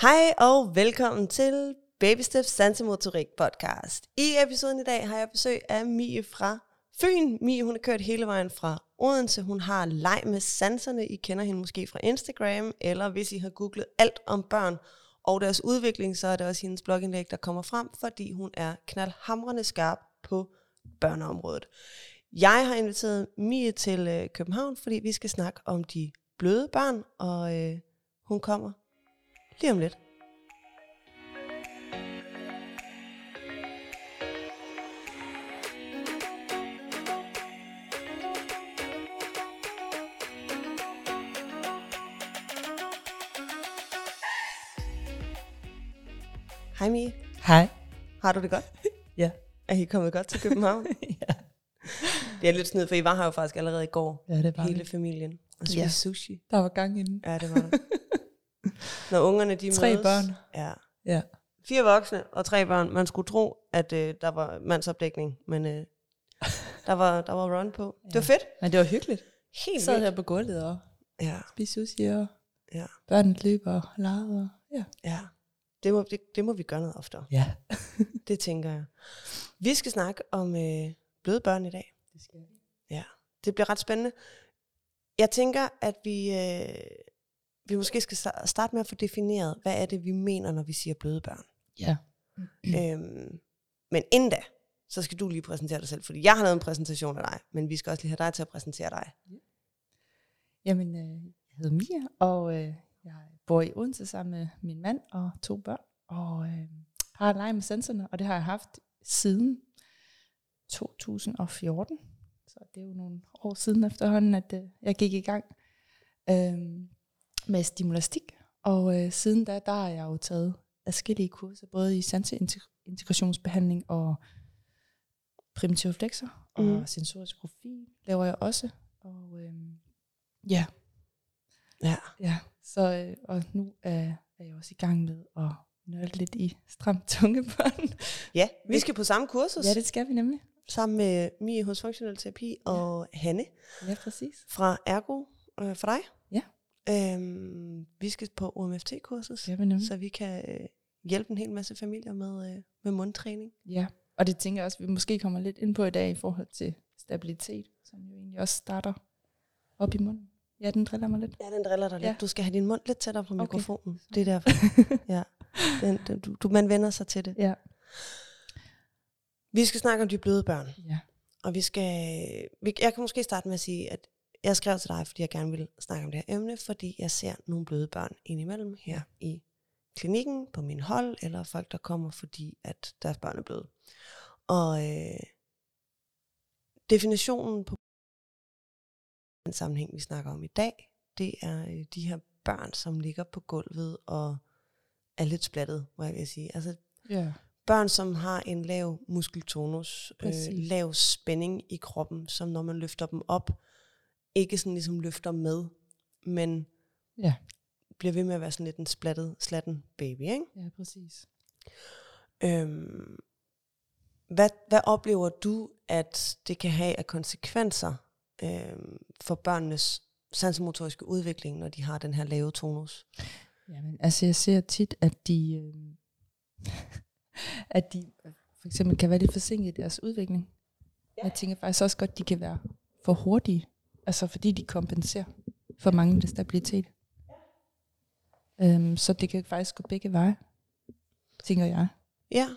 Hej og velkommen til Baby Steps Sansemotorik podcast. I episoden i dag har jeg besøg af Mie fra Fyn. Mie, hun har kørt hele vejen fra Odense. Hun har leg med sanserne. I kender hende måske fra Instagram, eller hvis I har googlet alt om børn og deres udvikling, så er det også hendes blogindlæg, der kommer frem, fordi hun er knaldhamrende skarp på børneområdet. Jeg har inviteret Mie til øh, København, fordi vi skal snakke om de bløde børn, og øh, hun kommer lige om lidt. Hej Mie. Hej. Har du det godt? Ja. Er I kommet godt til København? ja. Det er lidt snyd, for I var her jo faktisk allerede i går. Ja, det var Hele det. familien. Og spiste Ja. sushi. Der var gang i den. Ja, det var. Når ungerne de Tre mødes. børn. Ja. Ja. Fire voksne og tre børn. Man skulle tro, at øh, der var mandsopdækning, men øh, der, var, der var run på. Det var fedt. Men det var hyggeligt. Helt sad vildt. her på gulvet og Ja, spiste sushi, og ja, børnene løber og legede. Og, ja. ja. Det må, det, det må vi gøre noget oftere. Ja. Det tænker jeg. Vi skal snakke om øh, bløde børn i dag. Det skal vi. Ja, det bliver ret spændende. Jeg tænker, at vi, øh, vi måske skal sta- starte med at få defineret, hvad er det, vi mener, når vi siger bløde børn. Ja. Øhm, men inden da, så skal du lige præsentere dig selv, fordi jeg har lavet en præsentation af dig, men vi skal også lige have dig til at præsentere dig. Jamen, øh, jeg hedder Mia, og øh, jeg bor i Odense sammen med min mand og to børn. Og øh, har leget med sensorerne, og det har jeg haft siden 2014. Så det er jo nogle år siden efterhånden, at øh, jeg gik i gang øh, med stimulastik. Og øh, siden da, der har jeg jo taget adskillige kurser, både i sanseintegrationsbehandling og primitive flexer, og Mhm. sensorisk profil laver jeg også. Og øh, ja, Ja. ja. Så, øh, og nu er, er jeg også i gang med at nørde lidt i stram tungebånd. Ja, vi skal på samme kursus, ja, det skal vi nemlig. sammen med Mie hos Funktionel Terapi og Hanne Ja, præcis. fra Ergo øh, for dig. Øhm, vi skal på OMFT-kursus, nemlig. så vi kan øh, hjælpe en hel masse familier med, øh, med mundtræning. Ja, og det tænker jeg også, at vi måske kommer lidt ind på i dag i forhold til stabilitet, som jo egentlig også starter op i munden. Ja, den driller mig lidt. Ja, den driller dig lidt. Ja. Du skal have din mund lidt tættere på Okay. mikrofonen. Det er derfor. ja. Den, den, du, du, man vender sig til det. Ja. Vi skal snakke om de bløde børn. Ja. Og vi skal, vi, jeg kan måske starte med at sige, at jeg skrev til dig, fordi jeg gerne vil snakke om det her emne, fordi jeg ser nogle bløde børn indimellem her i klinikken, på min hold, eller folk, der kommer, fordi at deres børn er bløde. Og øh, definitionen på den sammenhæng, vi snakker om i dag, det er øh, de her børn, som ligger på gulvet og er lidt splattet, må jeg vil sige. Altså Ja. børn, som har en lav muskeltonus, øh, lav spænding i kroppen, som når man løfter dem op, ikke sådan ligesom løfter med, men Ja. bliver ved med at være sådan lidt en splattet, slatten baby, ikke? Ja, præcis. Øhm, hvad, hvad oplever du, at det kan have af konsekvenser øhm, for børnenes sansemotoriske udvikling, når de har den her lave tonus? Jamen, altså jeg ser tit, at de, øh, at de for eksempel kan være lidt forsinket i deres udvikling. Ja. Jeg tænker faktisk også godt, at de kan være for hurtige, altså fordi de kompenserer for manglende stabilitet. Øhm, så det kan faktisk gå begge veje, tænker jeg. Ja.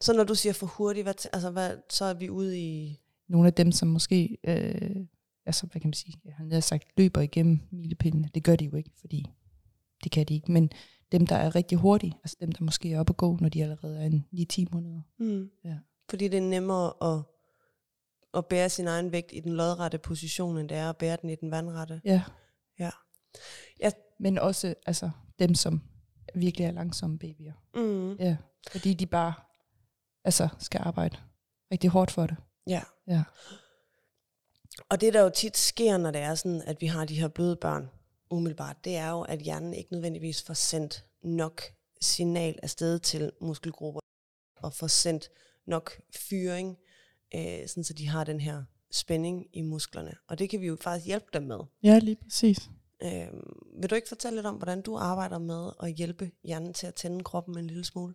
Så når du siger for hurtigt, hvad, altså hvad, så er vi ude i... Nogle af dem, som måske, øh, altså hvad kan man sige, jeg har sagt, løber igennem milepindene. Det gør de jo ikke, fordi det kan de ikke. Men dem, der er rigtig hurtige, altså dem, der måske er oppe at gå, når de allerede er en 9-10 måneder. Mm. Ja. Fordi det er nemmere at, at bære sin egen vægt i den lodrette position, end det er at bære den i den vandrette. Ja. Ja. Ja. Men også altså, dem, som virkelig er langsomme babyer. Mm. Ja. Fordi de bare altså, skal arbejde rigtig hårdt for det. Ja. Ja. Og det, der jo tit sker, når det er sådan, at vi har de her bløde børn, umiddelbart, det er jo, at hjernen ikke nødvendigvis får sendt nok signal afsted til muskelgrupper, og får sendt nok fyring, øh, sådan så de har den her spænding i musklerne. Og det kan vi jo faktisk hjælpe dem med. Ja, lige præcis. Øhm, vil du ikke fortælle lidt om, hvordan du arbejder med at hjælpe hjernen til at tænde kroppen en lille smule?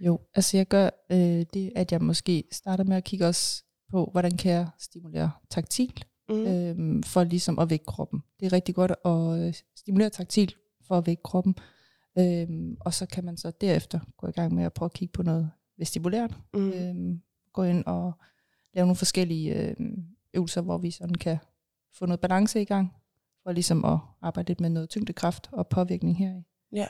Jo, altså jeg gør øh, det, at jeg måske starter med at kigge også på, hvordan kan jeg stimulere taktil, Mm. øh, for ligesom at vække kroppen. Det er rigtig godt at øh, stimulere taktil for at vække kroppen. Øh, og så kan man så derefter gå i gang med at prøve at kigge på noget vestibulært. Mm. Øh, gå ind og lave nogle forskellige øh, øvelser, hvor vi sådan kan få noget balance i gang, for ligesom at arbejde lidt med noget tyngdekraft og påvirkning heri. Ja.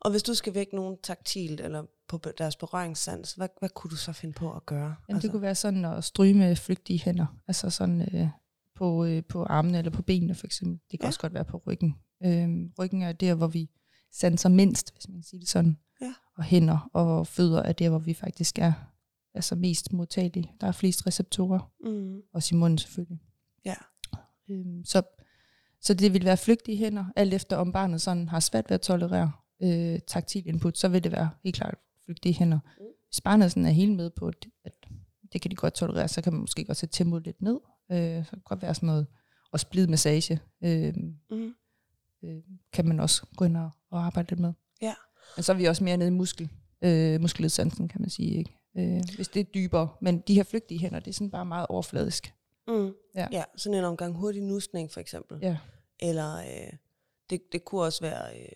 Og hvis du skal vække nogen taktilt, eller på deres berøringssans, hvad, hvad kunne du så finde på at gøre? Jamen, det kunne være sådan at stryge med flygtige hænder, altså sådan øh, på, øh, på armene eller på benene for eksempel. Det kan Ja. også godt være på ryggen. Øhm, ryggen er der, hvor vi sanser mindst, hvis man kan sige det sådan. Ja. Og hænder og fødder er der, hvor vi faktisk er altså mest modtagelige. Der er flest receptorer, Mm. også i munden selvfølgelig. Ja. Øhm, så, så det vil være flygtige hænder, alt efter om barnet sådan har svært ved at tolerere øh, taktil input, så vil det være helt klart flygtige hænder. Mm. Hvis barnet sådan er helt med på, at, at det kan de godt tolerere, så kan man måske godt sætte tempoet lidt ned. Øh, så kan det godt være sådan noget, og splid massage, øh, Mm. øh, kan man også gå ind og, og arbejde lidt med. Ja. Men så er vi også mere nede i muskel, øh, muskelledsansen, kan man sige. Ikke? Øh, hvis det er dybere. Men de her flygtige hænder, det er sådan bare meget overfladisk. Mm. Ja. ja, sådan en omgang hurtig nusning for eksempel. Ja. Eller øh, det, det kunne også være øh,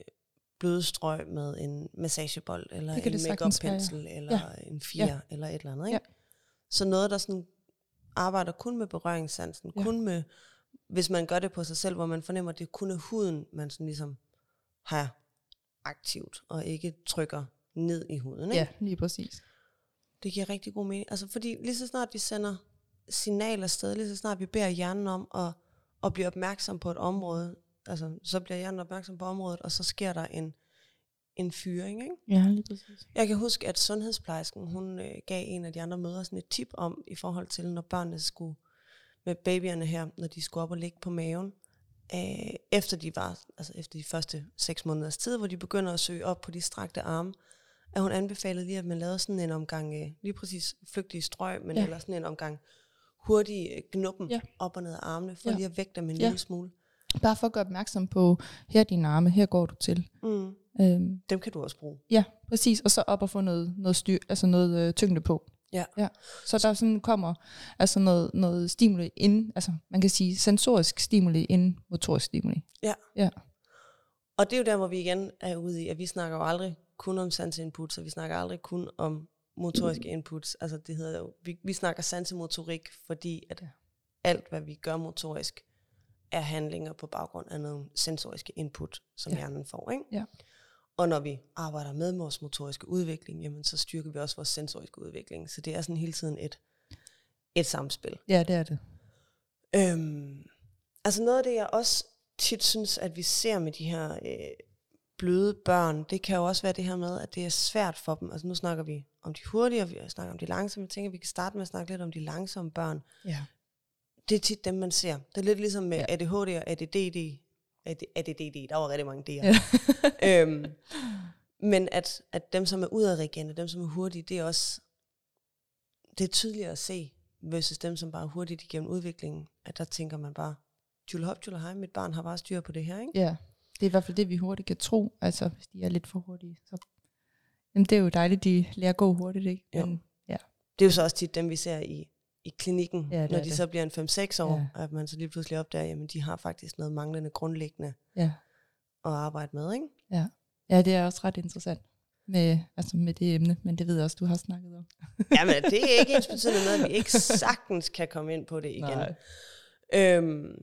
bløde strøg med en massagebold, eller en sagtens være, ja. eller en fire, Ja. eller et eller andet. Ikke? Ja. Så noget, der sådan arbejder kun med berøringssansen, Ja. kun med, hvis man gør det på sig selv, hvor man fornemmer, at det kun er huden, man sådan ligesom har aktivt, og ikke trykker ned i huden. Ikke? ja, lige præcis. Det giver rigtig god mening. Altså fordi lige så snart vi sender signaler sted, lige så snart vi beder hjernen om at, at blive opmærksom på et område, altså så bliver hjernen opmærksom på området, og så sker der en, en fyring. Ikke? Ja, lige præcis. Jeg kan huske, at sundhedsplejersken, hun øh, gav en af de andre møder sådan et tip om, i forhold til, når børnene skulle, med babyerne her, når de skulle op og ligge på maven, øh, efter de var, altså efter de første seks måneders tid, hvor de begynder at søge op på de strakte arme, at hun anbefalede lige, at man lavede sådan en omgang, øh, lige præcis flygtige strøg, men ja. Ja. eller sådan en omgang hurtig øh, knuppen ja. Ja. op og ned af armene, for ja. Ja. lige at vække dem en Ja. lille smule. Bare for at gøre opmærksom på, her er dine arme, her går du til. Mm. Øhm, Dem kan du også bruge. ja, præcis. Og så op og få noget, noget, styr, altså noget øh, tyngde på. Ja. ja. Så der sådan kommer altså noget, noget stimuli ind, altså man kan sige sensorisk stimuli inden motorisk stimuli. Og det er jo der, hvor vi igen er ude i, at vi snakker jo aldrig kun om sanseinputs, og vi snakker aldrig kun om motoriske inputs. Altså det hedder jo, vi, vi snakker sansemotorik, fordi at alt, hvad vi gør motorisk, er handlinger på baggrund af nogle sensoriske input, som. Ja. hjernen får. Ikke? Ja. Og når vi arbejder med vores motoriske udvikling, jamen, så styrker vi også vores sensoriske udvikling. Så det er sådan hele tiden et, et samspil. Ja, det er det. Øhm, altså noget af det, jeg også tit synes, at vi ser med de her øh, bløde børn, det kan jo også være det her med, at det er svært for dem. Altså nu snakker vi om de hurtige, og vi snakker om de langsomme. Jeg tænker, at vi kan starte med at snakke lidt om de langsomme børn. Ja. Det er tit dem, man ser. Det er lidt ligesom med ja. ADHD og ADD. AD, ADD, der var rigtig mange D'er. Ja. øhm, men at, at dem, som er udadreagerende, dem, som er hurtige, det er også det er tydeligere at se, versus dem, som bare er hurtigt igennem udviklingen, at der tænker man bare, tjule hop, tjule hej, mit barn har bare styr på det her, ikke? ja, det er i hvert fald det, vi hurtigt kan tro, altså hvis de er lidt for hurtige. Så, jamen, det er jo dejligt, de lærer at gå hurtigt, ikke? Jo. Men, ja. Det er jo så også tit dem, vi ser i, i klinikken, Ja, når de det. så bliver en 5-6 år, Ja. at man så lige pludselig opdager, jamen de har faktisk noget manglende grundlæggende ja. at arbejde med, ikke? Ja, det er også ret interessant med, altså med det emne, men det ved jeg også, du har snakket om. Jamen, det er ikke ens betydende med, at vi ikke sagtens kan komme ind på det igen. Nej. Øhm,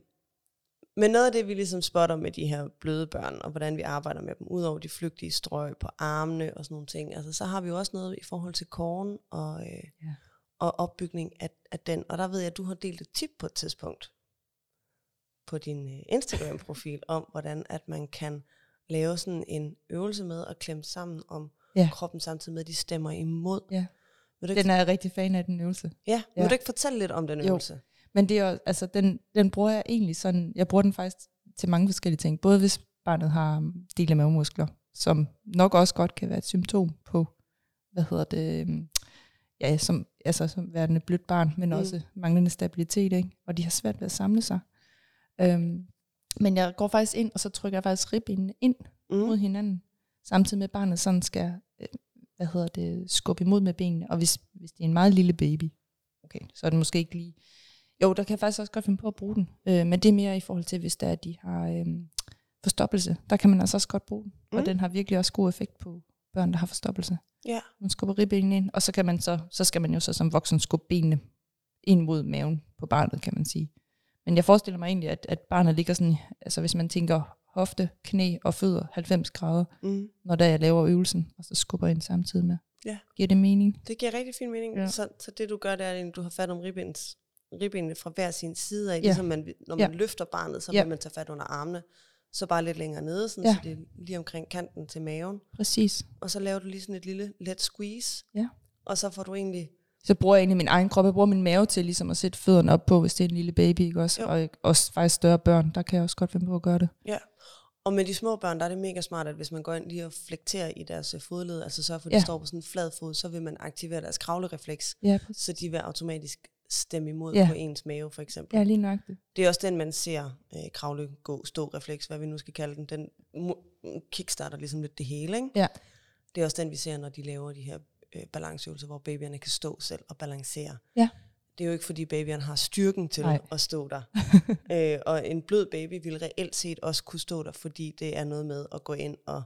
men noget af det, vi ligesom spotter med de her bløde børn, og hvordan vi arbejder med dem, udover de flygtige strøg på armene og sådan nogle ting, altså, så har vi jo også noget i forhold til korn og, øh, Ja. og opbygning af, af den. Og der ved jeg, at du har delt et tip på et tidspunkt på din øh, Instagram-profil om, hvordan at man kan lave sådan en øvelse med at klemme sammen om Ja. kroppen samtidig med, at de stemmer imod. Ja. Vil du ikke, Den er jeg rigtig fan af, den øvelse. ja, vil Ja. du ikke fortælle lidt om den Jo. Men det er jo, altså, den, den bruger jeg egentlig sådan, jeg bruger den faktisk til mange forskellige ting. Både hvis barnet har del af mavemuskler, som nok også godt kan være et symptom på, hvad hedder det, øhm, ja, som, altså som værende blødt barn, men Mm. også manglende stabilitet, ikke? og de har svært ved at samle sig. Øhm, Men jeg går faktisk ind, og så trykker jeg faktisk ribbenene ind mm. mod hinanden, samtidig med at barnet sådan skal, øh, hvad hedder det, skubbe imod med benene. Og hvis, hvis det er en meget lille baby, okay, så er det måske ikke lige... Jo, der kan jeg faktisk også godt finde på at bruge den. Øh, men det er mere i forhold til, hvis der er, de har øh, forstoppelse. Der kan man altså også godt bruge den. Mm. Og den har virkelig også god effekt på børn, der har forstoppelse. Ja. Man skubber ribbenene ind, og så, kan man så, så skal man jo så som voksen skubbe benene ind mod maven på barnet, kan man sige. Men jeg forestiller mig egentlig, at, at barnet ligger sådan, altså hvis man tænker hofte, knæ og fødder 90 grader, mm. når der jeg laver øvelsen, og så skubber ind samtidig med. Ja. Giver det mening? Det giver rigtig fin mening. Ja. Så, så det du gør, det er, at du har fat om ribbens, ribbenene fra hver sin side af, ja. ligesom man, når man ja. løfter barnet, så ja. vil man tage fat under armene, så bare lidt længere nede, sådan, ja. så det er lige omkring kanten til maven. Præcis. Og så laver du lige sådan et lille let squeeze, ja. og så får du egentlig så bruger jeg egentlig min egen krop. Jeg bruger min mave til ligesom at sætte fødderne op på, hvis det er en lille baby, ikke også? Jo. Og også faktisk større børn, der kan jeg også godt finde på at gøre det. Ja, og med de små børn, der er det mega smart, at hvis man går ind lige og flekterer i deres øh, fodled, altså så for, at de ja. står på sådan en flad fod, så vil man aktivere deres kravlerefleks, ja, så de vil automatisk stemme imod ja. på ens mave, for eksempel. Ja, lige nok det. Det er også den, man ser øh, kravle, gå, stå refleks, hvad vi nu skal kalde den. Den kickstarter ligesom lidt det hele, ikke? Ja. Det er også den, vi ser, når de laver de her øh, balanceøvelser, hvor babyerne kan stå selv og balancere. Ja. Det er jo ikke, fordi babyerne har styrken til Nej. at stå der. øh, og en blød baby vil reelt set også kunne stå der, fordi det er noget med at gå ind og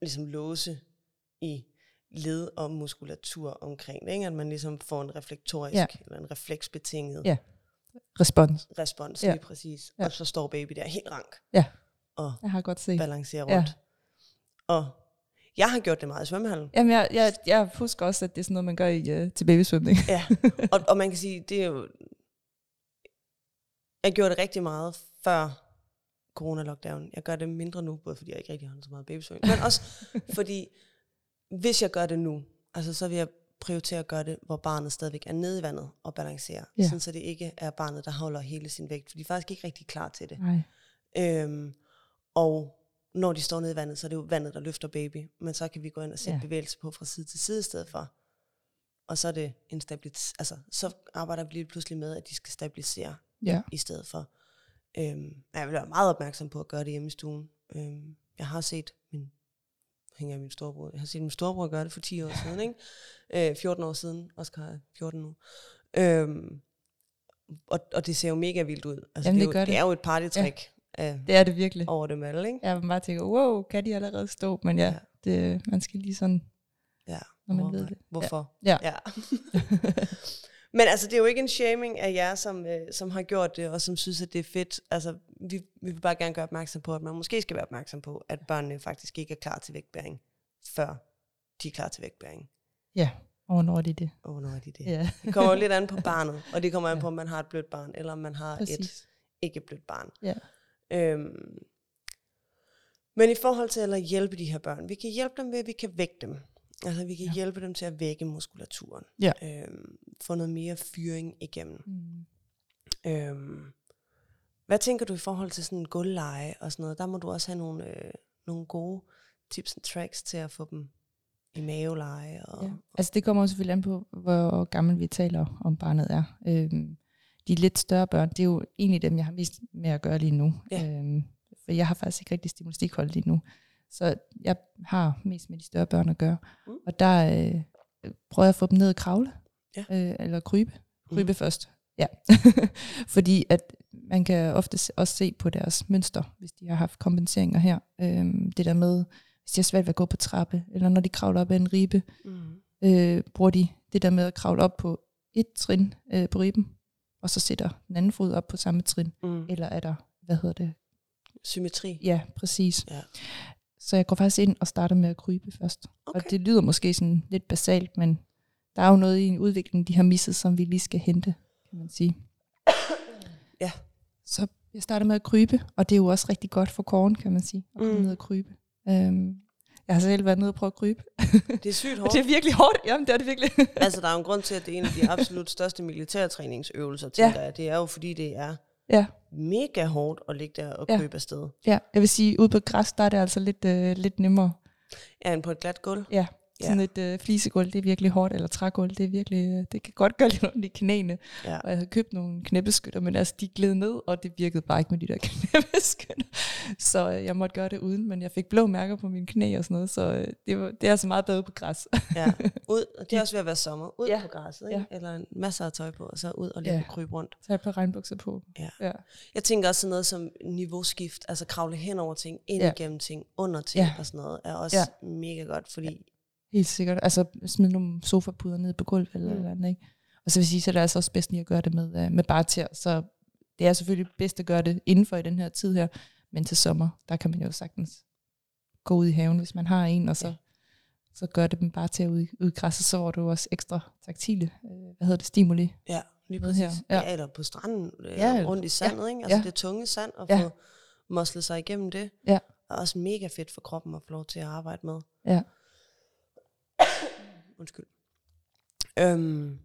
ligesom låse i led og muskulatur omkring det, ikke? at man ligesom får en reflektorisk ja. eller en refleksbetinget ja. respons. Respons, ja. lige præcis. Ja. Og så står baby der helt rank. Ja. Og jeg har godt set. balancerer rundt. Ja. Og jeg har gjort det meget i svømmehallen. Jamen, jeg, jeg, jeg husker også, at det er sådan noget, man gør i, uh, til babysvømning. ja, og, og man kan sige, det er jo... Jeg gjorde det rigtig meget før corona-lockdown. Jeg gør det mindre nu, både fordi jeg ikke rigtig har så meget babysvømning, men også fordi, hvis jeg gør det nu, altså så vil jeg prioritere at gøre det, hvor barnet stadigvæk er nede i vandet og balancerer. Ja. Sådan, så det ikke er barnet, der holder hele sin vægt, for de er faktisk ikke rigtig klar til det. Nej. Øhm, og når de står nede i vandet, så er det jo vandet, der løfter baby. Men så kan vi gå ind og sætte ja. bevægelse på fra side til side i stedet for. Og så er det en stabilitet, altså så arbejder vi lige pludselig med, at de skal stabilisere ja. i stedet for. Øhm, jeg vil være meget opmærksom på at gøre det hjemme i stuen. Øhm, jeg har set min, hænger min storebror, jeg har set min storebror gøre det for 10 år siden, ikke? Øh, 14 år siden, Oscar er 14 nu. Øhm, og, og det ser jo mega vildt ud. Altså, Jamen, det, er det, jo, det. det er jo et partytrick af, det er det virkelig. over dem alle, ikke? Ja, man bare tænker, wow, kan de allerede stå? Men ja, ja. Det, man skal lige sådan, ja. når man ved det. Hvorfor? Ja. ja. Men altså, det er jo ikke en shaming af jer, som, øh, som har gjort det, og som synes, at det er fedt. Altså, vi, vi vil bare gerne gøre opmærksom på, at man måske skal være opmærksom på, at børnene faktisk ikke er klar til vægtbæring, før de er klar til vægtbæring. Ja, og hvornår de det? Og hvornår de det? Ja. det kommer lidt an på barnet, og det kommer an på, om man har et blødt barn, eller om man har Præcis. et ikke blødt barn. Ja. Øhm, men i forhold til at hjælpe de her børn, vi kan hjælpe dem ved, at vi kan vække dem. Altså vi kan ja. hjælpe dem til at vække muskulaturen. Ja. Øhm, få noget mere fyring igennem. Mm. Øhm, hvad tænker du i forhold til sådan en gulvleje og sådan noget? Der må du også have nogle, øh, nogle gode tips og tricks til at få dem i maveleje. Og, ja. Altså det kommer også selvfølgelig an på, hvor gammel vi taler om barnet er. Øhm, de lidt større børn, det er jo egentlig dem, jeg har mest med at gøre lige nu. Ja. Øhm, for jeg har faktisk ikke rigtig stimulastikhold lige nu. Så jeg har mest med de større børn at gøre. Mm. Og der øh, prøver jeg at få dem ned og kravle. Ja. Øh, eller krybe. Krybe mm. først. Ja. Fordi at man kan ofte også se på deres mønster, hvis de har haft kompenseringer her. Øhm, det der med, hvis de har svært ved at gå på trappe, eller når de kravler op ad en ribe, mm. øh, bruger de det der med at kravle op på et trin øh, på riben, og så sætter den anden fod op på samme trin. Mm. Eller er der, hvad hedder det? Symmetri. Ja, præcis. Ja. Så jeg går faktisk ind og starter med at krybe først. Okay. Og det lyder måske sådan lidt basalt, men der er jo noget i en udvikling, de har misset, som vi lige skal hente, kan man sige. Ja. Så jeg starter med at krybe, og det er jo også rigtig godt for korn, kan man sige, at komme Mm. ned og krybe. Øhm, jeg har selv været nede og prøve at krybe. Det er sygt hårdt. det er virkelig hårdt. Jamen, det er det virkelig. altså, der er jo en grund til, at det er en af de absolut største militærtræningsøvelser, tænker jeg. Det er jo, fordi det er ja, mega hårdt at ligge der og Ja. krybe afsted. ja, jeg vil sige, ude på græs, der er det altså lidt, øh, lidt nemmere. Ja, end på et glat gulv. Ja, Ja. Sådan et øh, flisegulv, det er virkelig hårdt, eller trægulv, det er virkelig, øh, det kan godt gøre lidt ondt i knæene. Ja. Og jeg havde købt nogle knæbeskytter, men altså, de gled ned, og det virkede bare ikke med de der knæbeskytter. Så øh, jeg måtte gøre det uden, men jeg fik blå mærker på mine knæ og sådan noget, så øh, det, var, det er altså meget bedre på græs. Ja, ud, og det er også ved at være sommer. Ud Ja. på græsset, ikke? Ja. Eller en masser af tøj på, og så ud og lige Ja. krybe rundt. Så jeg par regnbukser på. Ja. ja. Jeg tænker også sådan noget som niveauskift, altså kravle hen over ting, ind Ja. igennem ting, under ting Ja. og sådan noget, er også ja. mega godt, fordi Helt sikkert. Altså smide nogle sofapuder ned på gulvet eller Mm. eller andet, ikke? Og så vil jeg sige, så er det altså også bedst lige at gøre det med, uh, med bare til. Så det er selvfølgelig bedst at gøre det indenfor i den her tid her. Men til sommer, der kan man jo sagtens gå ud i haven, hvis man har en, og så, Ja. ja. så gør det dem bare til at ud, ud i græsset, så var du også ekstra taktile, øh, hvad hedder det, stimuli. ja, lige præcis. her, Ja. ja. ja. eller på stranden, øh, Ja, ja. rundt i sandet, ikke? Altså ja. det tunge sand, og Ja. få moslet sig igennem det. Ja. er også mega fedt for kroppen at få lov til at arbejde med. Ja. Undskyld. Øhm,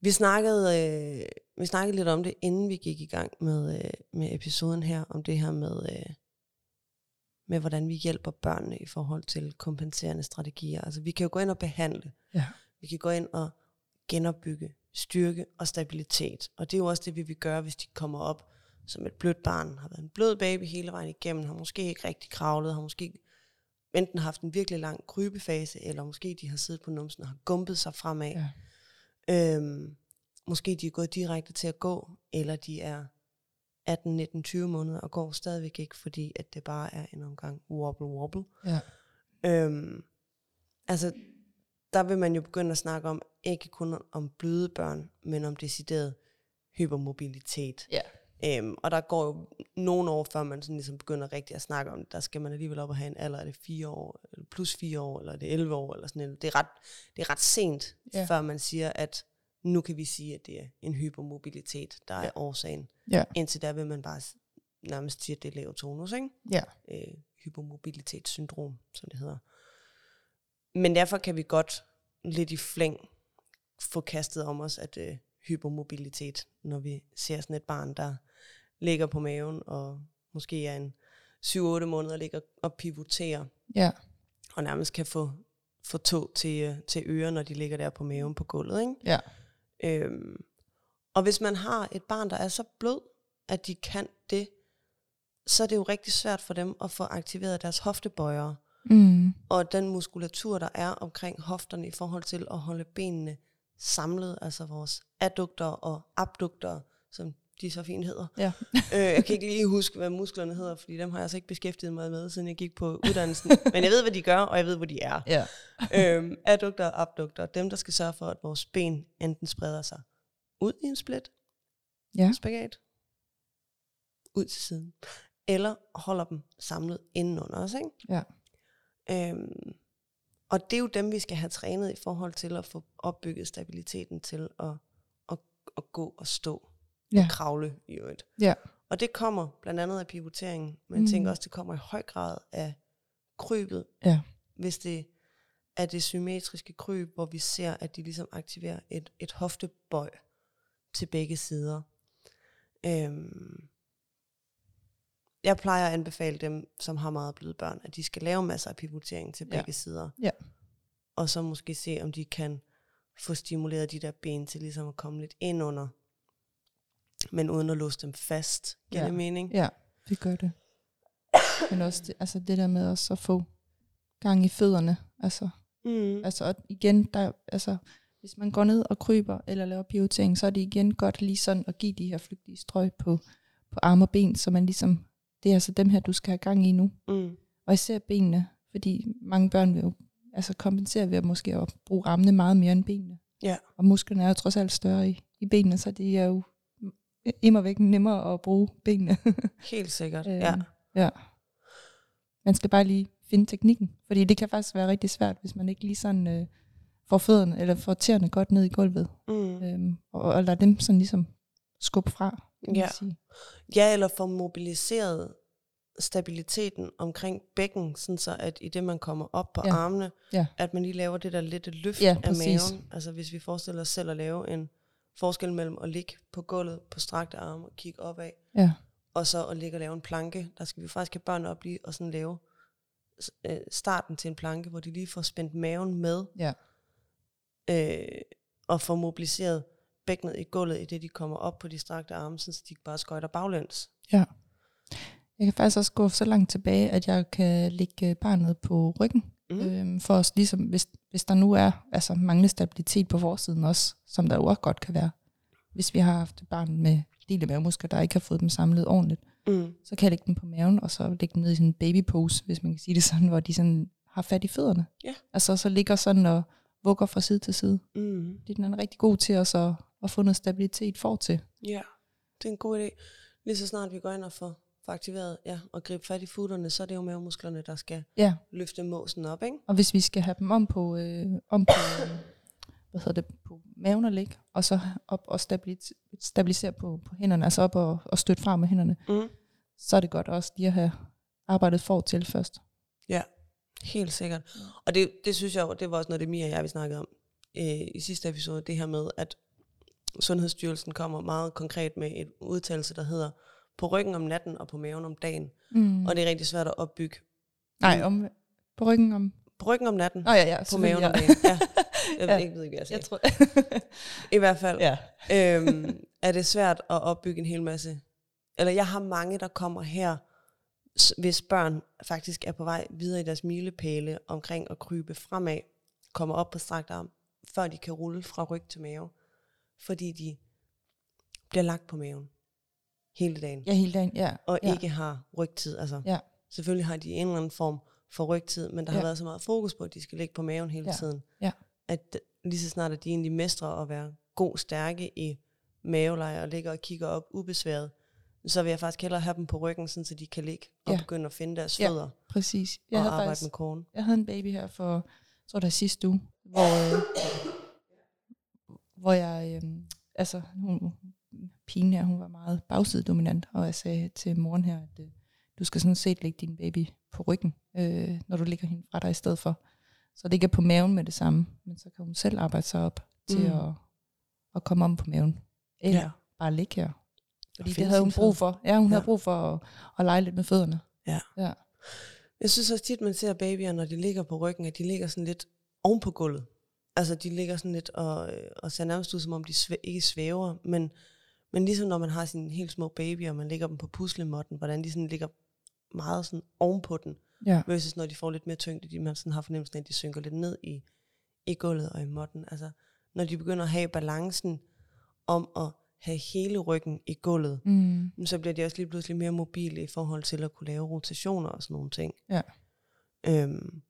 vi, snakkede, øh, vi snakkede lidt om det, inden vi gik i gang med, øh, med episoden her, om det her med, øh, med, hvordan vi hjælper børnene i forhold til kompenserende strategier. Altså vi kan jo gå ind og behandle. Ja. Vi kan gå ind og genopbygge styrke og stabilitet. Og det er jo også det, vi vil gøre, hvis de kommer op som et blødt barn, har været en blød baby hele vejen igennem, har måske ikke rigtig kravlet, har måske enten haft en virkelig lang krybefase, eller måske de har siddet på numsen og har gumpet sig fremad. Ja. Øhm, måske de er gået direkte til at gå, eller de er 18, 19, 20 måneder og går stadigvæk ikke, fordi at det bare er en omgang wobble wobble. Ja. Øhm, altså, der vil man jo begynde at snakke om, ikke kun om bløde børn, men om decideret hypermobilitet. Ja. Øhm, og der går jo nogle år, før man sådan ligesom begynder rigtig at snakke om det. Der skal man alligevel op og have en alder, er det fire år, eller plus fire år, eller er det 11 år, eller sådan noget. Det er ret, det er ret sent, Ja. før man siger, at nu kan vi sige, at det er en hypermobilitet, der ja. er årsagen. Ja. Indtil der vil man bare nærmest sige, at det er lav tonus, ikke? Ja. øh, hypermobilitetssyndrom, som det hedder. Men derfor kan vi godt lidt i flæng få kastet om os, at øh, hypermobilitet, når vi ser sådan et barn, der ligger på maven, og måske er en 7-8 måneder, ligger og pivoterer, Ja. og nærmest kan få, få tog til, øh, til ører, når de ligger der på maven på gulvet. Ikke? Ja. Øhm, og hvis man har et barn, der er så blød, at de kan det, så er det jo rigtig svært for dem at få aktiveret deres hoftebøjere, Mm. og den muskulatur, der er omkring hofterne i forhold til at holde benene samlet, altså vores addukter og abdukter, som de så fint hedder. Ja. øh, jeg kan ikke lige huske, hvad musklerne hedder, fordi dem har jeg altså ikke beskæftiget mig med, siden jeg gik på uddannelsen. Men jeg ved, hvad de gør, og jeg ved, hvor de er. Ja. øhm, addukter og abdukter, dem der skal sørge for, at vores ben enten spreder sig ud i en split, Ja. spagat, ud til siden, eller holder dem samlet indenunder os, ikke? Ja. Øhm, og det er jo dem, vi skal have trænet i forhold til at få opbygget stabiliteten til at, at, at gå og stå Ja. og kravle i øvrigt. Ja. Og det kommer blandt andet af pivoteringen, men Mm. jeg tænker også, det kommer i høj grad af krybet, Ja. hvis det er det symmetriske kryb, hvor vi ser, at de ligesom aktiverer et, et hoftebøj til begge sider. Øhm, jeg plejer at anbefale dem, som har meget bløde børn, at de skal lave masser af pivotering til Ja. begge sider. Ja. Og så måske se, om de kan få stimuleret de der ben til ligesom at komme lidt ind under, men uden at låse dem fast. Giver Ja. det mening? Ja, det gør det. Men også det, altså det der med også at få gang i fødderne. Altså, Mm. altså og igen, der, altså, hvis man går ned og kryber eller laver pivotering, så er det igen godt lige sådan at give de her flygtige strøg på, på arme og ben, så man ligesom, det er altså dem her, du skal have gang i nu. Mm. Og især benene, fordi mange børn vil jo altså kompensere ved at måske at bruge armene meget mere end benene. Ja. Og musklerne er jo trods alt større i, i benene, så det er jo immer væk nemmere at bruge benene. Helt sikkert, Øhm, ja. ja. Man skal bare lige finde teknikken, fordi det kan faktisk være rigtig svært, hvis man ikke lige sådan øh, får fødderne, eller får tæerne godt ned i gulvet, Mm. øhm, og, og lader dem sådan ligesom skubbe fra. Ja. sige. Ja, eller få mobiliseret stabiliteten omkring bækken, sådan så at i det man kommer op på Ja. armene, Ja. at man lige laver det der lette løft Ja, af præcis. maven. Altså hvis vi forestiller os selv at lave en forskel mellem at ligge på gulvet på strakte arme og kigge opad, Ja. og så at ligge og lave en planke, der skal vi faktisk have børn op lige og sådan lave øh, starten til en planke, hvor de lige får spændt maven med, Ja. øh, og får mobiliseret bækkenet i gulvet, i det de kommer op på de strakte arme, så de ikke bare skøjter baglæns. Jeg kan faktisk også gå så langt tilbage, at jeg kan lægge barnet på ryggen. Mm. Øhm, for os ligesom, hvis, hvis der nu er altså manglende stabilitet på forsiden også, som der jo også godt kan være. Hvis vi har haft et barn med dele mavemuskler, der ikke har fået dem samlet ordentligt, Mm. så kan jeg lægge dem på maven, og så lægge dem ned i sådan en baby pose, hvis man kan sige det sådan, hvor de sådan har fat i fødderne. Ja. Altså så ligger sådan og vugger fra side til side. Mm. Det er den er rigtig god til os at, at få noget stabilitet for til. Ja, det er en god idé. Lige så snart vi går ind og får, får aktiveret ja, og gribe fat i futterne, så er det jo mavemusklerne, der skal Ja, løfte måsen op, ikke? og hvis vi skal have dem om på, øh, om på øh, hvad hedder det, på maven og ligge, og så op og stabilis- stabilisere på, på hænderne, altså op og, og støtte frem med hænderne, Mm. så er det godt også lige at have arbejdet for til først. Ja, helt sikkert. Og det, det synes jeg det var også noget, det Mia og jeg, vi snakkede om øh, i sidste episode, det her med, at Sundhedsstyrelsen kommer meget konkret med et udtalelse, der hedder på ryggen om natten og på maven om dagen. Mm. Og det er rigtig svært at opbygge. Nej, om, på ryggen om... På ryggen om natten, Nå ja, ja, på maven om selvfølgelig, dagen. Ja. Jeg Ja. ikke, ved ikke, hvad jeg. Jeg tror... I hvert fald ja. øhm, er det svært at opbygge en hel masse. Eller jeg har mange, der kommer her, hvis børn faktisk er på vej videre i deres milepæle omkring at krybe fremad, kommer op på strakt arm, før de kan rulle fra ryg til mave. Fordi de bliver lagt på maven hele dagen, Ja, hele dagen, ja. og ja. ikke har rygtid. Altså, Ja. Selvfølgelig har de en eller anden form for rygtid, men der har Ja. været så meget fokus på, at de skal ligge på maven hele Ja. tiden. Ja. At lige så snart, at de egentlig mestrer at være god stærke i maveleje og ligger og kigger op ubesværet, så vil jeg faktisk hellere have dem på ryggen, sådan, så de kan ligge og Ja. begynde at finde deres Ja, fødder Præcis. Jeg og havde, arbejde faktisk, med kogen. jeg havde en baby her for, jeg tror det var sidste uge, hvor, øh, hvor jeg, øh, altså hun, pigen her, hun var meget bagsidedominant, og jeg sagde til moren her, at øh, du skal sådan set lægge din baby på ryggen, øh, når du ligger hende fra dig i stedet for. Så det ikke er på maven med det samme, men så kan hun selv arbejde sig op til Mm. at, at komme om på maven. Eller Ja. bare ligge her. Fordi det havde hun brug for. Ja, hun Ja. havde brug for at, at lege lidt med fødderne. Ja. ja. Jeg synes også tit, man ser babyer, når de ligger på ryggen, at de ligger sådan lidt oven på gulvet. Altså, de ligger sådan lidt og, øh, og ser nærmest ud, som om de svæ- ikke svæver. Men, men ligesom når man har sine helt små babyer, og man lægger dem på puslemåtten, hvordan de sådan ligger meget sådan oven på den, Ja. versus når de får lidt mere tyngde, de man sådan har fornemmelsen af, at de synker lidt ned i, i gulvet og i måtten. Altså, når de begynder at have balancen om at have hele ryggen i gulvet, Mm. så bliver de også lige pludselig mere mobile i forhold til at kunne lave rotationer og sådan nogle ting. Ja. Øhm,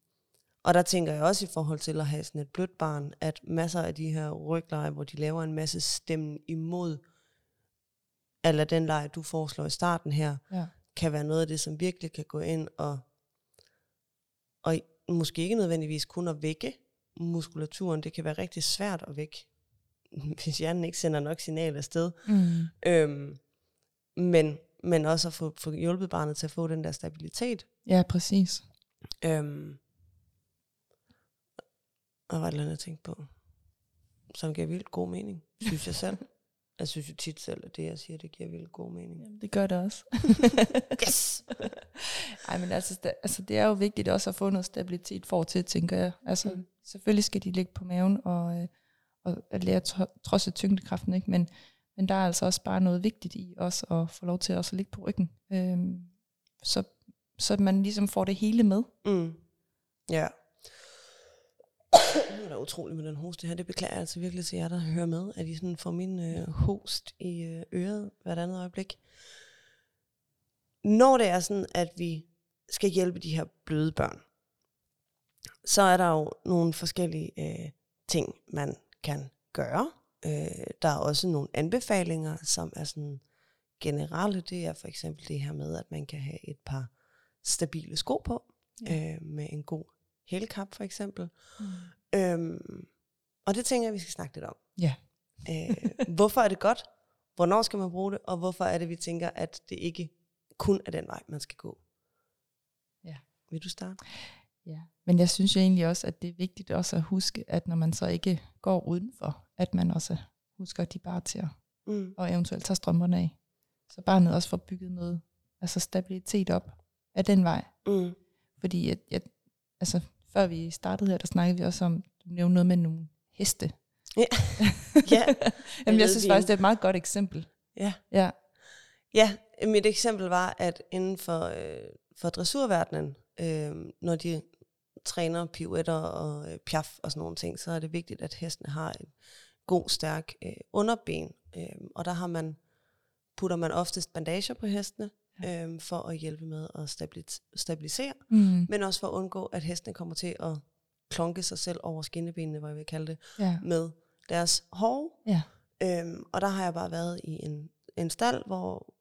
og der tænker jeg også i forhold til at have sådan et blødt barn, at masser af de her rygleje, hvor de laver en masse stemmen imod, eller den leje, du foreslår i starten her, Ja. kan være noget af det, som virkelig kan gå ind og, og måske ikke nødvendigvis kun at vække muskulaturen. Det kan være rigtig svært at vække, hvis hjernen ikke sender nok signal afsted. Mm. Øhm, men, men også at få, få hjulpet barnet til at få den der stabilitet. Ja, præcis. Øhm, og hvad er det, andet, jeg tænkte på? Som giver vildt god mening, synes jeg selv. Jeg synes jo tit selv, at det, jeg siger, det giver vildt god mening. Jamen, det gør det også. Yes! Ej, men altså, det, altså, det er jo vigtigt også at få noget stabilitet for til, tænker jeg. Altså, Mm. selvfølgelig skal de ligge på maven og, øh, og at lære tro- trods af tyngdekraften, ikke? Men, men der er altså også bare noget vigtigt i også at få lov til også at ligge på ryggen. Øhm, så, så man ligesom får det hele med. Mm. Ja. Er der utroligt med den hoste her. Det beklager jeg altså virkelig til jer, der hører med, at I sådan får min øh, host i øh, øret hvert andet øjeblik. Når det er sådan, at vi skal hjælpe de her bløde børn, så er der jo nogle forskellige øh, ting, man kan gøre. Øh, der er også nogle anbefalinger, som er sådan generelle. Det er for eksempel det her med, at man kan have et par stabile sko på, ja. øh, med en god hælkap for eksempel. Mm. Øhm, og det tænker jeg, vi skal snakke lidt om. Ja. Øh, hvorfor er det godt? Hvornår skal man bruge det? Og hvorfor er det, vi tænker, at det ikke kun er den vej, man skal gå? Ja. Vil du starte? Ja, men jeg synes jo egentlig også, at det er vigtigt også at huske, at når man så ikke går udenfor, at man også husker de bare til at, Mm. og eventuelt tager strømperne af. Så barnet også får bygget noget, altså stabilitet op af den vej. Mm. Fordi at, jeg, altså, før vi startede her, der snakkede vi også om, du nævnte noget med nogle heste. Ja. ja. Jamen, jeg synes faktisk, det er et meget godt eksempel. Ja. Ja. Ja, mit eksempel var, at inden for, øh, for dressurverdenen, øh, når de træner pirouetter og øh, piaf og sådan nogle ting, så er det vigtigt, at hestene har en god, stærk øh, underben. Øh, og der har man, putter man oftest bandager på hestene, øh, for at hjælpe med at stabilis- stabilisere, Mm. men også for at undgå, at hestene kommer til at klonke sig selv over skinnebenene, hvad jeg vil kalde det, Ja. med deres hår. Ja. Øhm, og der har jeg bare været i en, en stald, hvor,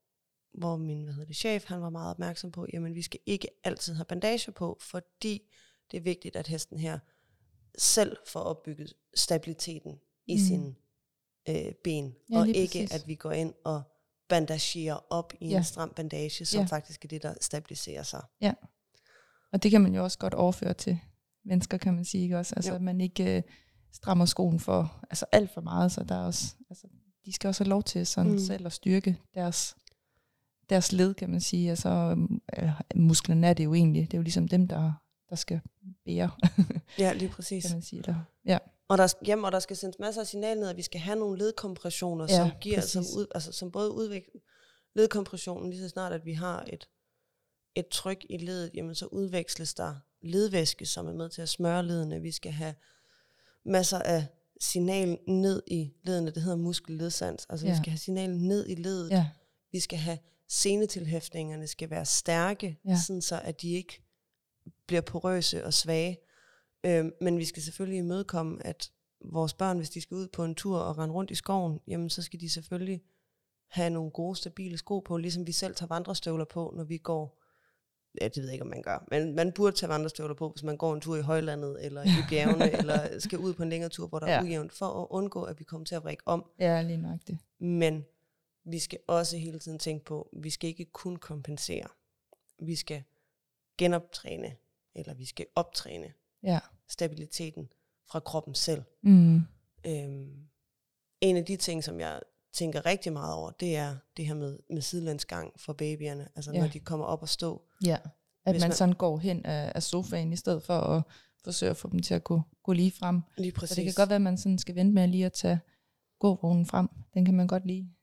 hvor min hvad hedder det, chef han var meget opmærksom på, jamen vi skal ikke altid have bandager på, fordi det er vigtigt, at hesten her selv får opbygget stabiliteten i Mm. sine øh, ben, Ja, og ikke præcis. at vi går ind og bandagerer op i Ja. en stram bandage, som Ja. faktisk er det, der stabiliserer sig. Og det kan man jo også godt overføre til mennesker, kan man sige, ikke også? Altså, Jo. at man ikke øh, strammer skoen for altså alt for meget, så der er også, altså, de skal også have lov til sådan mm. Mm. selv at styrke deres, deres led, kan man sige. Altså, øhm, øh, musklerne er det jo egentlig. Det er jo ligesom dem, der, der skal bære, Ja, lige præcis. kan man sige. Der. Ja. Og der, jamen, og der skal sendes masser af signal ned, at vi skal have nogle ledkompressioner, Ja, som giver, som, præcis. ud, altså, som både udvikler ledkompressionen, lige så snart, at vi har et, et tryk i ledet, jamen så udveksles der ledvæske, som er med til at smøre ledene. Vi skal have masser af signal ned i ledene, det hedder muskelledsans. Altså ja. Vi skal have signal ned i ledet. ja, Vi skal have senetilhæftningerne skal være stærke, ja. sådan så at de ikke bliver porøse og svage. Øhm, men vi skal selvfølgelig imødekomme, at vores børn, hvis de skal ud på en tur og rende rundt i skoven, jamen så skal de selvfølgelig have nogle gode, stabile sko på, ligesom vi selv tager vandrestøvler på, når vi går, ja, det ved jeg ikke, om man gør, men man burde tage vandrestøvler på, hvis man går en tur i højlandet, eller i bjergene, eller skal ud på en længere tur, hvor der. Ja. er ujævnt, for at undgå, at vi kommer til at vrikke om. ja, lige nok det. Men vi skal også hele tiden tænke på, vi skal ikke kun kompensere. Vi skal genoptræne, eller vi skal optræne Ja. stabiliteten fra kroppen selv. Mm. Øhm, en af de ting, som jeg tænker rigtig meget over, det er det her med, med sidelandsgang for babyerne. Altså Ja. når de kommer op og stå. Ja, at man, man- sådan går hen af, af sofaen, i stedet for at forsøge at få dem til at gå, gå lige frem. Lige Så præcis. det kan godt være, at man sådan skal vente med lige at tage gåvognen frem. Den kan man godt lige.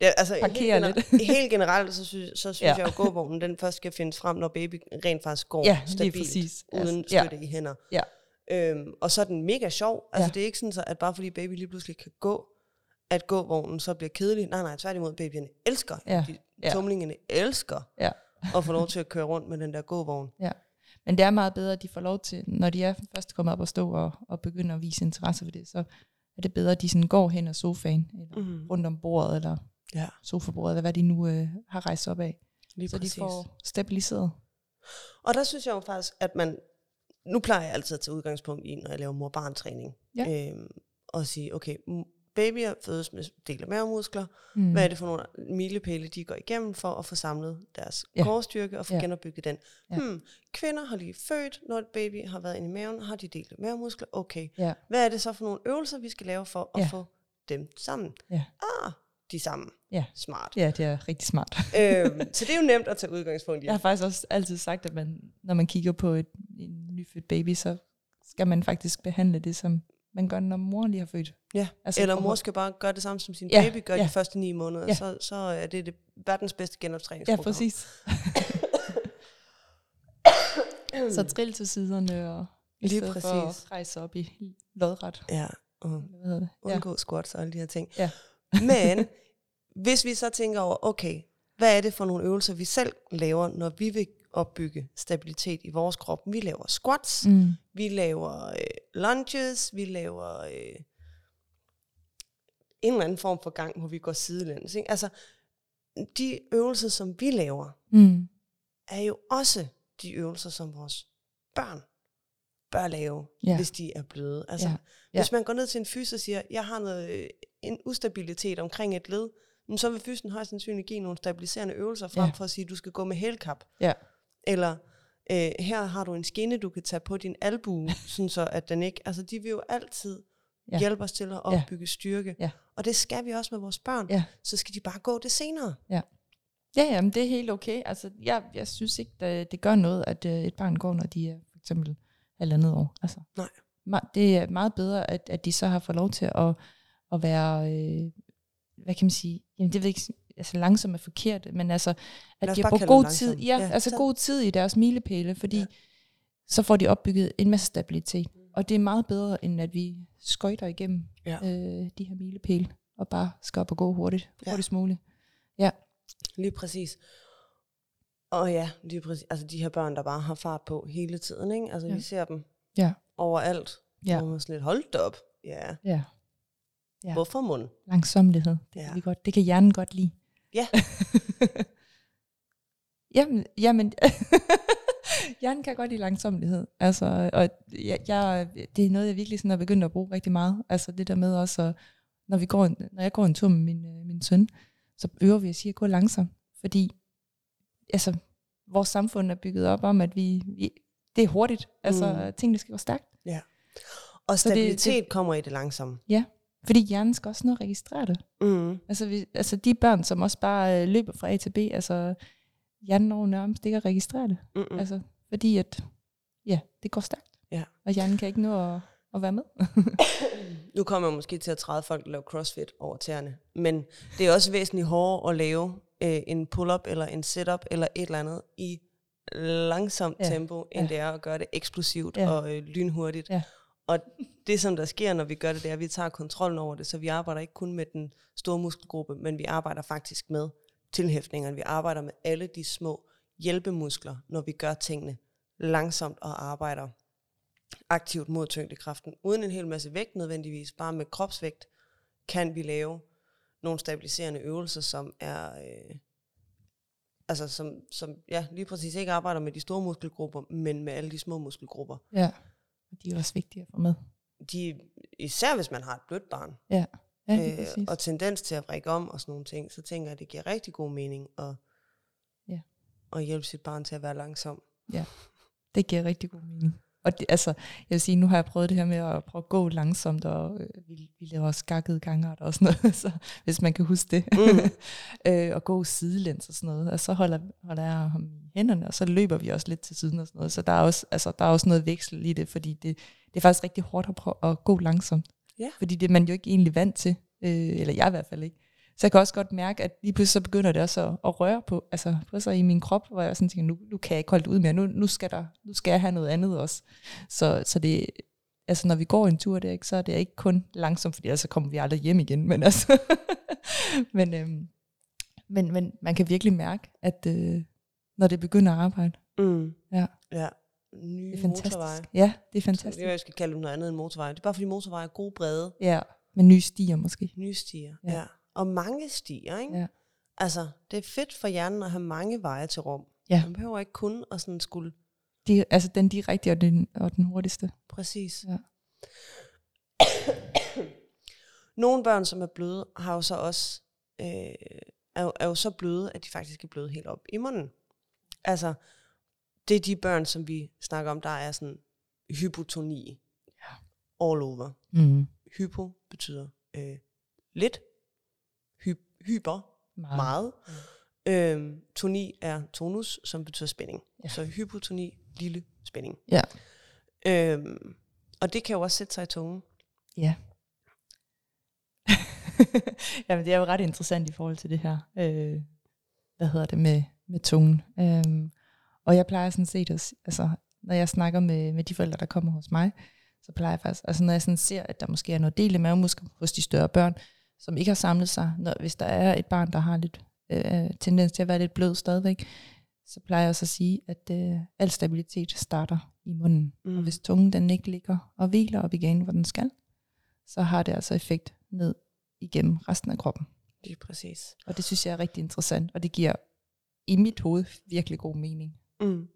Ja, altså parkere helt, lidt. gener- helt generelt, så synes, så synes Ja. ja. jeg at gåvognen den først skal findes frem, når baby rent faktisk går Ja, stabilt, præcis. uden Altså, ja. støtte i hænder. Ja. Øhm, og så er den mega sjov. Altså Ja. det er ikke sådan, så, at bare fordi baby lige pludselig kan gå, at gåvognen så bliver kedelig. Nej, nej, tværtimod, babyerne elsker, Ja. de, Ja. tumlingerne elsker Ja. at få lov til at køre rundt med den der gåvogn. Men det er meget bedre, at de får lov til, når de er først kommet op og stå og, og begynder at vise interesse for det, så er det bedre, at de sådan går hen ad sofaen, eller Mm. rundt om bordet, eller Ja, sofabordet, eller hvad de nu øh, har rejst op af. lige så præcis. de får stabiliseret. Og der synes jeg jo faktisk, at man... Nu plejer jeg altid at tage udgangspunkt i, når jeg laver mor-barn-træning. Ja. Øhm, og sige, okay, babyer fødes med del af mavemuskler. Mm. Hvad er det for nogle milepæle, de går igennem for at få samlet deres Ja. kårstyrke og få Ja. genopbygget den? Ja. Ja. Hmm, kvinder har lige født, når et baby har været inde i maven, har de delt af mavemuskler. Okay, Ja, hvad er det så for nogle øvelser, vi skal lave for at Ja. få dem sammen? Ja. Ah, de sammen. Ja. Smart. ja, det er rigtig smart. øhm, så det er jo nemt at tage udgangspunkt i. Jeg har faktisk også altid sagt, at man, når man kigger på et, en nyfødt baby, så skal man faktisk behandle det, som man gør, når mor lige har født. Ja, Altså, eller for- mor skal bare gøre det samme, som sin Ja, baby gør ja. de første ni måneder. Ja. Så, så er det det verdens bedste Ja, genoptræningsprogram. præcis. så trill til siderne, og i Lige for præcis. at rejse op i lodret. Ja, og det? Ja. undgå squats og alle de her ting. Ja. Men hvis vi så tænker over, okay, hvad er det for nogle øvelser, vi selv laver, når vi vil opbygge stabilitet i vores krop? Vi laver squats, Mm. vi laver øh, lunges, vi laver øh, en eller anden form for gang, hvor vi går sidelæns. Ikke? Altså, de øvelser, som vi laver, Mm. er jo også de øvelser, som vores børn bør lave, Ja. hvis de er bløde. Altså, Ja. ja. Ja. Hvis man går ned til en fys og siger, jeg har noget, øh, en ustabilitet omkring et led, så vil fysen højst sandsynligt give nogle stabiliserende øvelser frem Ja. for at sige, at du skal gå med hælkap. Ja. Eller øh, her har du en skinne, du kan tage på din albue, sådan så at den ikke... Altså, de vil jo altid Ja. hjælpe os til at opbygge ja. styrke. Ja. Og det skal vi også med vores børn. Ja. Så skal de bare gå det senere. Ja. Ja, jamen, det er helt okay. Altså, jeg, jeg synes ikke, det, det gør noget, at øh, et barn går, når de er for eksempel halvandet år. Altså, Nej. Det er meget bedre, at, at de så har fået lov til at, at være, øh, hvad kan man sige, jamen det ved jeg ikke, altså langsomt er forkert, men altså, at de har brugt god tid, ja, Ja, ja, altså så- god tid i deres milepæle, fordi Ja. ja. så får de opbygget en masse stabilitet. Og det er meget bedre, end at vi skøjter igennem Ja. øh, de her milepæle, og bare skal op og gå hurtigt, Ja. hurtigst muligt. Lige præcis. Og ja, lige præcis. Altså de her børn, der bare har fart på hele tiden, ikke? Altså ja. Ja. vi ser dem Ja. overalt. Ja. Og man sådan lidt, hold da op. Ja. Ja. Ja. Ja. Hvorfor mund? Langsomlighed. Det, Ja. kan vi godt, det kan hjernen godt lide. Ja. jamen, jamen hjernen kan godt lide langsomlighed. Altså, og jeg, jeg, det er noget, jeg virkelig sådan er begyndt at bruge rigtig meget. Altså det der med også, at, når, vi går, en- når jeg går en tur med min, øh, min søn, så øver vi at sige at gå langsomt. Fordi altså, vores samfund er bygget op om, at vi, vi det er hurtigt. Altså Mm. tingene skal gå stærkt. Og Så det- stabilitet det, det- kommer i det langsomme. Fordi hjernen skal også nå at registrere det. Mm. Altså, vi, altså de børn, som også bare øh, løber fra A til B, altså hjernen når nærmest ikke at registrere det. Mm. Mm. Altså, fordi at, ja, det går stærkt. Ja. Og hjernen kan ikke nå at, at være med. Nu kommer jeg måske til at træde folk, der laver crossfit over tæerne. Men det er også væsentligt hårdere at lave øh, en pull-up eller en sit-up eller et eller andet i langsomt. Ja. tempo, end Ja. det er at gøre det eksplosivt Ja. og øh, lynhurtigt. Ja. Og det, som der sker, når vi gør det, det er, at vi tager kontrollen over det, så vi arbejder ikke kun med den store muskelgruppe, men vi arbejder faktisk med tilhæftningerne. Vi arbejder med alle de små hjælpemuskler, når vi gør tingene langsomt og arbejder aktivt mod tyngdekraften, uden en hel masse vægt nødvendigvis, bare med kropsvægt, kan vi lave nogle stabiliserende øvelser, som er, øh, altså som, som ja, lige præcis ikke arbejder med de store muskelgrupper, men med alle de små muskelgrupper. Ja. Og de er også vigtige at få med. De, især hvis man har et blødt barn, Ja, ja øh, præcis. og tendens til at vrikke om og sådan nogle ting, så tænker jeg, at det giver rigtig god mening at, Ja. at hjælpe sit barn til at være langsom. Det giver rigtig god mening. Og det, altså, jeg vil sige, nu har jeg prøvet det her med at prøve at gå langsomt, og øh, vi, vi laver også ganger og sådan noget, så, hvis man kan huske det. Mhm. øh, og gå sidelæns og sådan noget. Og så holder, holder jeg ham i hænderne, og så løber vi også lidt til siden og sådan noget. Så der er også, altså, der er også noget veksel i det, fordi det, det er faktisk rigtig hårdt at prøve at gå langsomt. Ja. Fordi det er man jo ikke egentlig vant til, øh, eller jeg i hvert fald ikke. Så jeg kan også godt mærke, at lige pludselig så begynder det også at, at røre på, altså på sig i min krop, hvor jeg sådan tænker, nu, nu kan jeg ikke holde det ud mere, nu, nu, skal der, nu skal jeg have noget andet også. Så, så det, altså når vi går en tur, det er ikke, så er det ikke kun langsomt, fordi ellers så kommer vi aldrig hjem igen, men altså, men, øhm, men, men man kan virkelig mærke, at øh, når det begynder at arbejde, Mm. Ja. ja. Nye det er fantastisk. motorveje. Ja, det er fantastisk. det er, jeg skal kalde dem noget andet end motorveje. Det er bare fordi motorveje er gode brede Ja, med nye stier måske. nye stier. Ja. Ja. Og mange stier, ikke? Ja. Altså, det er fedt for hjernen at have mange veje til rum. Ja. Man behøver ikke kun at sådan skulle De, altså den direkte og den, og den hurtigste. præcis. Ja. Nogle børn, som er bløde, har jo så også øh, er, jo, er jo så bløde, at de faktisk er bløde helt op i munden. Altså, det er de børn, som vi snakker om, der er sådan hypotoni. Ja. All over. Mm. Hypo betyder øh, lidt. Hy- hyper, Meget. meget. Øhm, toni er tonus, som betyder spænding. Ja. Så hypotoni, lille spænding. Ja. Øhm, og det kan jo også sætte sig i tungen. Ja. Jamen, det er jo ret interessant i forhold til det her, øh, hvad hedder det, med, med tungen. Øhm, og jeg plejer sådan set, at, altså, når jeg snakker med, med de forældre, der kommer hos mig, så plejer jeg faktisk, altså når jeg sådan ser, at der måske er noget del i mavemuskler hos de større børn, som ikke har samlet sig, når, hvis der er et barn, der har lidt øh, tendens til at være lidt blød stadigvæk, så plejer jeg også at sige, at øh, al stabilitet starter i munden. Mm. Og hvis tungen den ikke ligger og hviler op igen, hvor den skal, så har det altså effekt ned igennem resten af kroppen. Lige præcis. Og det synes jeg er rigtig interessant, og det giver i mit hoved virkelig god mening. Mm.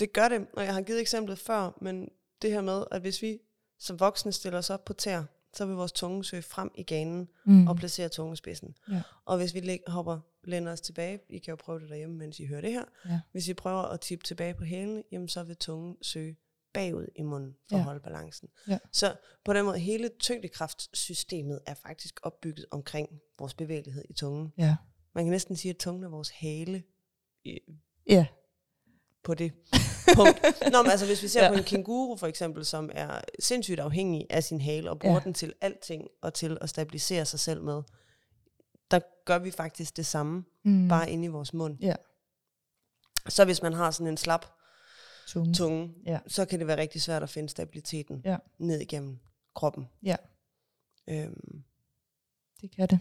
Det gør det, og jeg har givet eksemplet før, men det her med, at hvis vi som voksne stiller os op på tær, så vil vores tunge søge frem i ganen Mm. og placere tungespidsen. Ja. Og hvis vi læg, hopper, lænder os tilbage, I kan jo prøve det derhjemme, mens I hører det her. Ja. Hvis I prøver at tippe tilbage på hælene, jamen så vil tungen søge bagud i munden for Ja. at holde balancen. Ja. Så på den måde, hele tyngdekraftsystemet er faktisk opbygget omkring vores bevægelighed i tungen. Ja. man kan næsten sige, at tungen er vores hale i, Ja. På det punkt. Nå, men altså hvis vi ser Ja. på en kænguru for eksempel, som er sindssygt afhængig af sin hale, og bruger Ja. den til alting, og til at stabilisere sig selv med, der gør vi faktisk det samme, Mm. bare inde i vores mund. Ja. Så hvis man har sådan en slap Tunge. tunge, Ja. så kan det være rigtig svært at finde stabiliteten Ja. ned igennem kroppen. Ja. Øhm, Det kan det.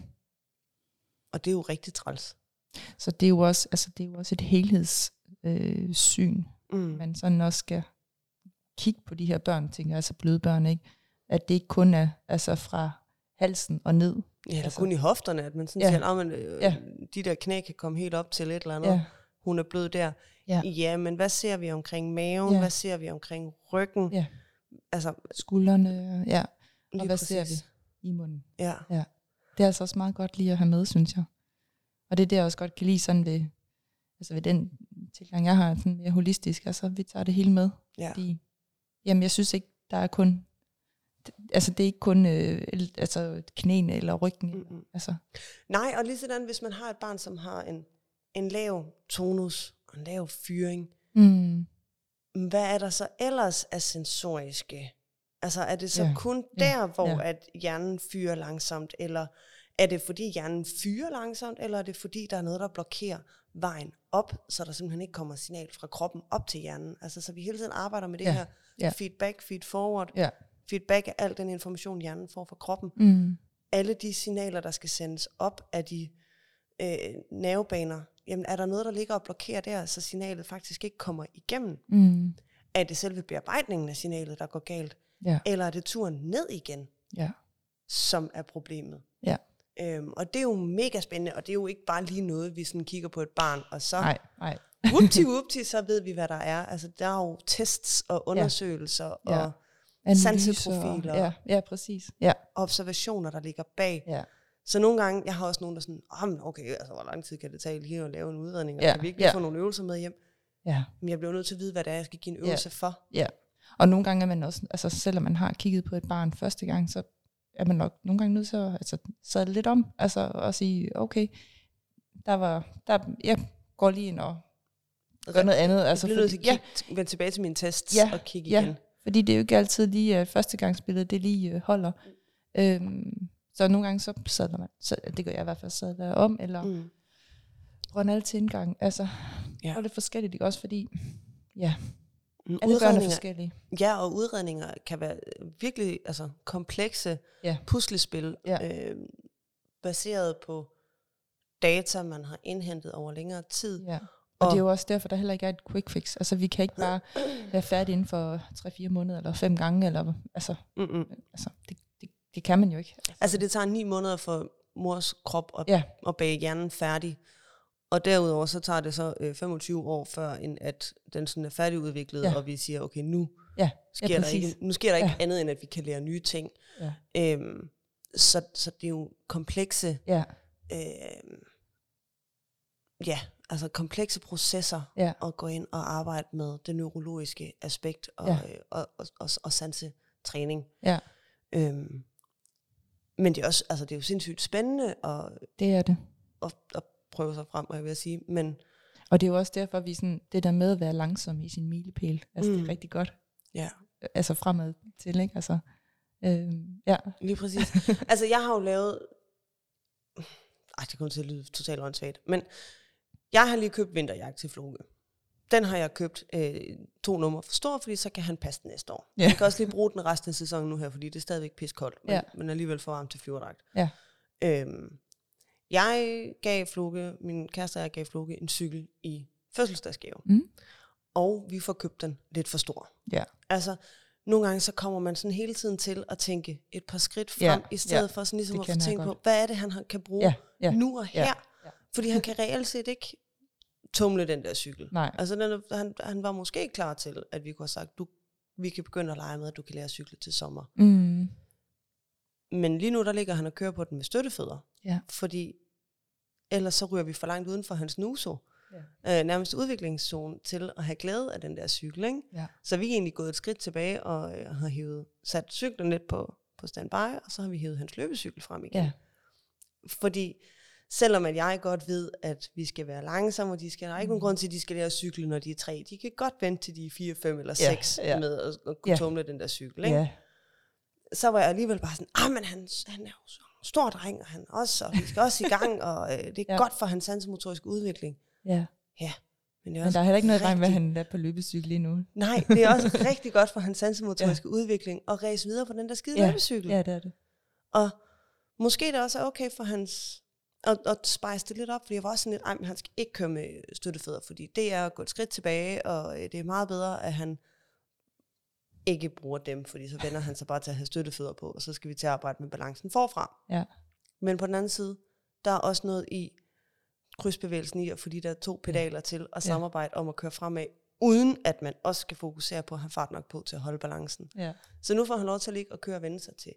og det er jo rigtig træls. Så det er jo også, altså, det er jo også et helhedssyn, øh, syn, Mm. man sådan også skal kigge på de her børn, tænker altså bløde børn, ikke? At det ikke kun er altså fra halsen og ned. Ja, eller Altså- kun i hofterne, at man sådan Ja. ja. siger, at øh, Ja. de der knæ kan komme helt op til et eller andet. Ja, Hun er blød der. Ja. ja, men hvad ser vi omkring maven? Ja. Hvad ser vi omkring ryggen? Ja. Altså, skuldrene, ja, lige hvad ser præcis. i munden. Ja. Det er altså også meget godt lige at have med, synes jeg. Og det er det, jeg også godt kan lide sådan ved, altså ved den tilgang, jeg har, sådan mere holistisk. Altså, vi tager det hele med. ja. Fordi, jamen, jeg synes ikke, der er kun, altså det er ikke kun øh, altså, knæene eller ryggen. Mm. Mm-mm. Altså, Nej, og lige sådan, hvis man har et barn, som har en, en lav tonus og en lav fyring, mm, hvad er der så ellers af sensoriske? Altså er det så Ja, kun ja, der, hvor ja. at hjernen fyrer langsomt, eller er det fordi hjernen fyrer langsomt, eller er det fordi der er noget, der blokerer vejen op, så der simpelthen ikke kommer signal fra kroppen op til hjernen? Altså så vi hele tiden arbejder med det Ja, her ja. feedback, feed forward, ja. feedback af al den information, hjernen får fra kroppen. Mm, Alle de signaler, der skal sendes op af de øh, nervebaner, jamen er der noget, der ligger og blokerer der, så signalet faktisk ikke kommer igennem? mm, Er det selve bearbejdningen af signalet, der går galt? ja, Eller er det turen ned igen, ja, som er problemet? Ja. Øhm, og det er jo mega spændende, og det er jo ikke bare lige noget, vi sådan kigger på et barn, og så nej, nej. whoopty whoopty, så ved vi, hvad der er. Altså, der er jo tests og undersøgelser Ja. og Analyser, Sanseprofiler. Ja, ja, præcis. Ja, observationer, der ligger bag. ja, Så nogle gange, jeg har også nogen, der sådan, oh, okay, altså, hvor lang tid kan det tage lige at lave en udredning, og Ja, kan vi ikke ja. få nogle øvelser med hjem? ja. Men jeg bliver nødt til at vide, hvad det er, jeg skal give en Ja. øvelse for. Ja, og nogle gange er man også, altså selvom man har kigget på et barn første gang, så er man nok nogle gange nødt til at altså, sadle lidt om, altså og sige, okay, der var, der, jeg går lige ind og gør noget andet. Altså, jeg bliver nødt til fordi, at ja, kigge, vende tilbage til mine tests Ja, og kigge ja. igen. fordi det er jo ikke altid lige uh, førstegangsbilledet, det lige uh, holder. Øhm, så nogle gange så sadler man, så, det gør jeg i hvert fald, sadler om, eller mm. Mm. rønne alle til indgang. Altså, Ja. ja. og lidt forskelligt, ikke også? Fordi, ja, Alle børn er Udredninger, forskellige. ja, og udredninger kan være virkelig altså, komplekse Ja. puslespil, Ja. øh, baseret på data, man har indhentet over længere tid. Ja. Og, Og- det er jo også derfor, der heller ikke er et quick fix. Altså, vi kan ikke bare være færdige inden for 3-4 måneder, eller fem gange, eller, altså, Mm-mm. altså det, det, det kan man jo ikke. Altså det tager ni måneder for mors krop at, Ja. at bage hjernen færdig. Og derudover så tager det så øh, 25 år før, end at den sådan er færdigudviklet, ja. Og vi siger, okay, nu Ja, sker, ja, der, præcis. ikke, nu sker der ikke Ja. andet, end at vi kan lære nye ting. Ja. Øhm, så, så det er jo komplekse, Ja, øh, ja, altså komplekse processer ja, at gå ind og arbejde med det neurologiske aspekt og, Ja. øh, og, og, og, og sansetræning. ja, Øhm, men det er også, altså det er jo sindssygt spændende at, det er det. at, at prøve sig frem, jeg vil sige. Men Og det er jo også derfor, vi sådan, det der med at være langsom i sin milepæl, altså mm. det Mm. er rigtig godt. ja, Altså fremad til, ikke? Altså, øhm, ja, lige præcis. altså jeg har jo lavet, ej det kommer til at lyde totalt åndssvagt, men jeg har lige købt vinterjagt til Floge. Den har jeg købt øh, to numre for stor, fordi så kan han passe den næste år. Ja. Jeg kan også lige bruge den resten af sæsonen nu her, fordi det er stadigvæk piskoldt, men, Ja. men alligevel for varmt til flyverdragt. Ja. Øhm, jeg gav Floge, min kæreste og jeg gav Floge en cykel i fødselsdagsgave. Mm. Og vi får købt den lidt for stor. ja, Altså, nogle gange så kommer man sådan hele tiden til at tænke et par skridt frem, Ja, i stedet ja, for sådan ligesom at få tænkt på, hvad er det, han kan bruge ja, ja, nu og her? Ja, ja. Fordi han kan reelt set ikke tumle den der cykel. nej, Altså, den, han, han var måske ikke klar til, at vi kunne have sagt, du, vi kan begynde at lege med, at du kan lære at cykle til sommer. mm, Men lige nu, der ligger han og kører på den med støttefødder. Ja. Fordi ellers så ryger vi for langt uden for hans nuso. Ja. Øh, nærmest udviklingszone til at have glæde af den der cykel. Ikke? ja, Så vi er egentlig gået et skridt tilbage og øh, har hivet, sat cyklen lidt på, på standby, og så har vi hævet hans løbecykel frem igen. ja, Fordi selvom at jeg godt ved, at vi skal være langsomme, og de skal, der er ikke nogen Mm. grund til, at de skal lære at cykle, når de er tre. De kan godt vente til de er 4, 5 eller Ja, 6 ja. med at, at kunne Ja. tumle den der cykel. Ikke? Ja, Så var jeg alligevel bare sådan, ah, men han, han er jo så stor dreng, og han også, og vi skal også i gang, og øh, det er Ja. ja. godt for hans sansemotoriske udvikling. ja. Men, det er Men også der er heller ikke noget vejen med, at rigtig- han er på løbecykel lige nu. Nej, det er også rigtig godt for hans sansemotoriske ja. udvikling at ræse videre på den der skide Ja. løbecykel. Ja, det er det. Og måske det også er okay for hans at, at spice det lidt op, fordi jeg var også sådan lidt, ej, men han skal ikke køre med støttefødder, fordi det er at gå et skridt tilbage, og øh, det er meget bedre, at han ikke bruger dem, fordi så vender han sig bare til at have støttefødder på, og så skal vi til at arbejde med balancen forfra. Ja. Men på den anden side, der er også noget i krydsbevægelsen i at få de der to pedaler til at Ja. samarbejde om at køre fremad, uden at man også skal fokusere på at have fart nok på til at holde balancen. Ja. Så nu får han lov til at ligge og køre og vende sig til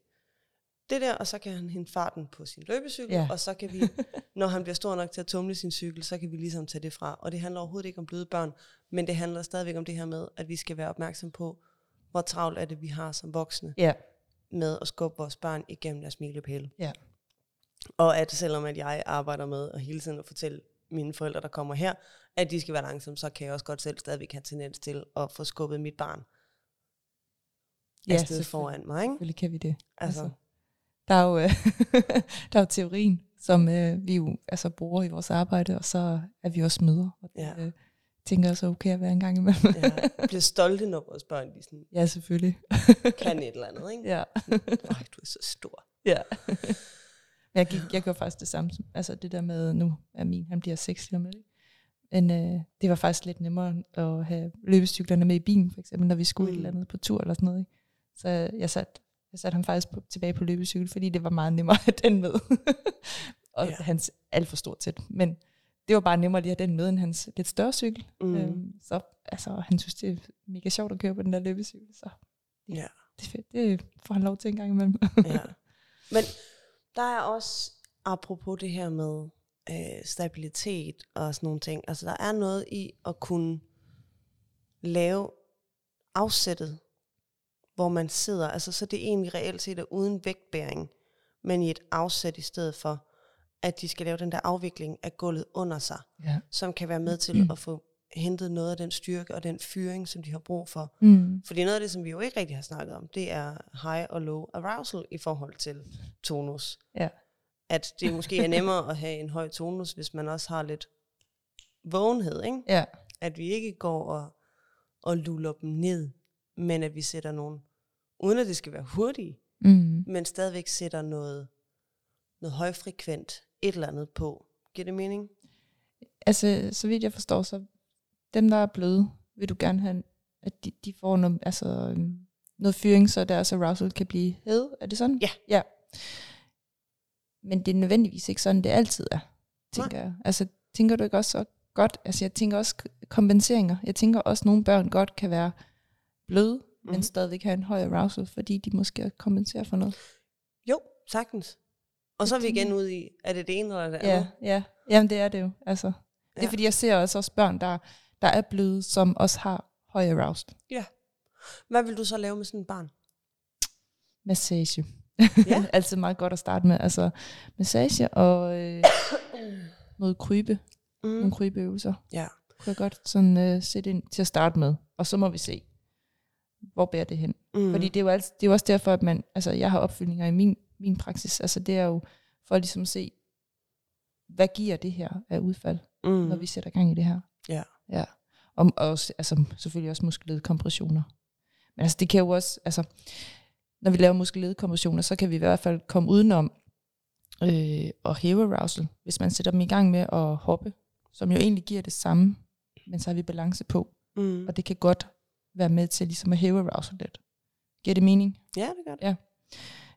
det der, og så kan han hente farten på sin løbecykel, Ja. ja. og så kan vi, når han bliver stor nok til at tumle sin cykel, så kan vi ligesom tage det fra. Og det handler overhovedet ikke om bløde børn, men det handler stadigvæk om det her med, at vi skal være opmærksom på, hvor travlt er det, vi har som voksne Ja. med at skubbe vores børn igennem deres milepæle. Ja. Og at selvom at jeg arbejder med at hele tiden at fortælle mine forældre, der kommer her, at de skal være langsomme, så kan jeg også godt selv stadigvæk have tendens til at få skubbet mit barn Ja, afsted foran mig. Ikke? Selvfølgelig kan vi det. Altså, Altså. Der er jo, øh, der er jo teorien, som øh, vi jo altså, bruger i vores arbejde, og så er vi også møder. Og det, Ja. øh, tænker også er okay at være en gang imellem. ja, bliver stolte, når vores børn de sådan, ja, selvfølgelig. kan et eller andet. Ikke? Ja. Ej, du er så stor. ja. Men jeg, gik, jeg gjorde faktisk det samme. Altså det der med, nu er min, han bliver 6 lige om lidt. Men øh, det var faktisk lidt nemmere at have løbecyklerne med i bilen, for eksempel, når vi skulle mm. et Mm. eller andet på tur eller sådan noget. Ikke? Så jeg satte jeg sat ham faktisk på, tilbage på løbecykel, fordi det var meget nemmere at have den med. og Ja. hans alt for stort til. Men det var bare nemmere lige at have den med, end hans lidt større cykel. Mm. Øhm, så altså, han synes, det er mega sjovt at køre på den der løbecykel. Så Ja. det er fedt. Det får han lov til en gang imellem. ja. Men der er også, apropos det her med øh, stabilitet og sådan nogle ting, altså der er noget i at kunne lave afsættet, hvor man sidder, altså så det egentlig reelt set er uden vægtbæring, men i et afsæt i stedet for, at de skal lave den der afvikling af gulvet under sig, ja. som kan være med til at få hentet noget af den styrke og den fyring, som de har brug for. Mm. Fordi noget af det, som vi jo ikke rigtig har snakket om, det er high og low arousal i forhold til tonus. Ja. At det måske er nemmere at have en høj tonus, hvis man også har lidt vågenhed, ikke? Ja. At vi ikke går og, og luller dem ned, men at vi sætter nogle, uden at det skal være hurtigt, Mm. men stadigvæk sætter noget, noget højfrekvent et eller andet på. Giver det mening? Altså, så vidt jeg forstår, så dem, der er bløde, vil du gerne have, at de, de får noget, altså, øhm, noget fyring, så deres arousal kan blive hævet. Er det sådan? Ja. ja. Men det er nødvendigvis ikke sådan, det altid er, tænker jeg. Altså, tænker du ikke også så godt? Altså, jeg tænker også kompenseringer. Jeg tænker også, at nogle børn godt kan være bløde, mm. men Mhm. stadigvæk have en høj arousal, fordi de måske kompenserer for noget. Jo, sagtens. Og så er vi igen ude i, er det det ene eller det andet? Ja, ja. Jamen, det er det jo. Altså, det er Ja. fordi, jeg ser også, også børn, der, der er bløde, som også har høj arousal. Hvad vil du så lave med sådan et barn? Massage. Ja. Altid meget godt at starte med. Altså massage og øh, noget krybe. Mm. Nogle krybeøvelser. Ja. Kunne jeg godt sådan øh, sætte ind til at starte med. Og så må vi se, hvor bærer det hen. Mm. Fordi det er, jo altid, det er jo også derfor, at man, altså jeg har opfølgninger i min, min praksis. Altså det er jo for at ligesom se, hvad giver det her af udfald, mm. når vi sætter gang i det her. Ja. Ja. Og, og også, altså, selvfølgelig også muskelledkompressioner. Men altså, det kan jo også, altså, når vi laver muskelledkompressioner, så kan vi i hvert fald komme udenom øh, at hæve arousal, hvis man sætter dem i gang med at hoppe, som jo egentlig giver det samme, men så har vi balance på. Mm. Og det kan godt være med til ligesom at hæve arousal lidt. Giver det mening? Ja, det gør det. Ja.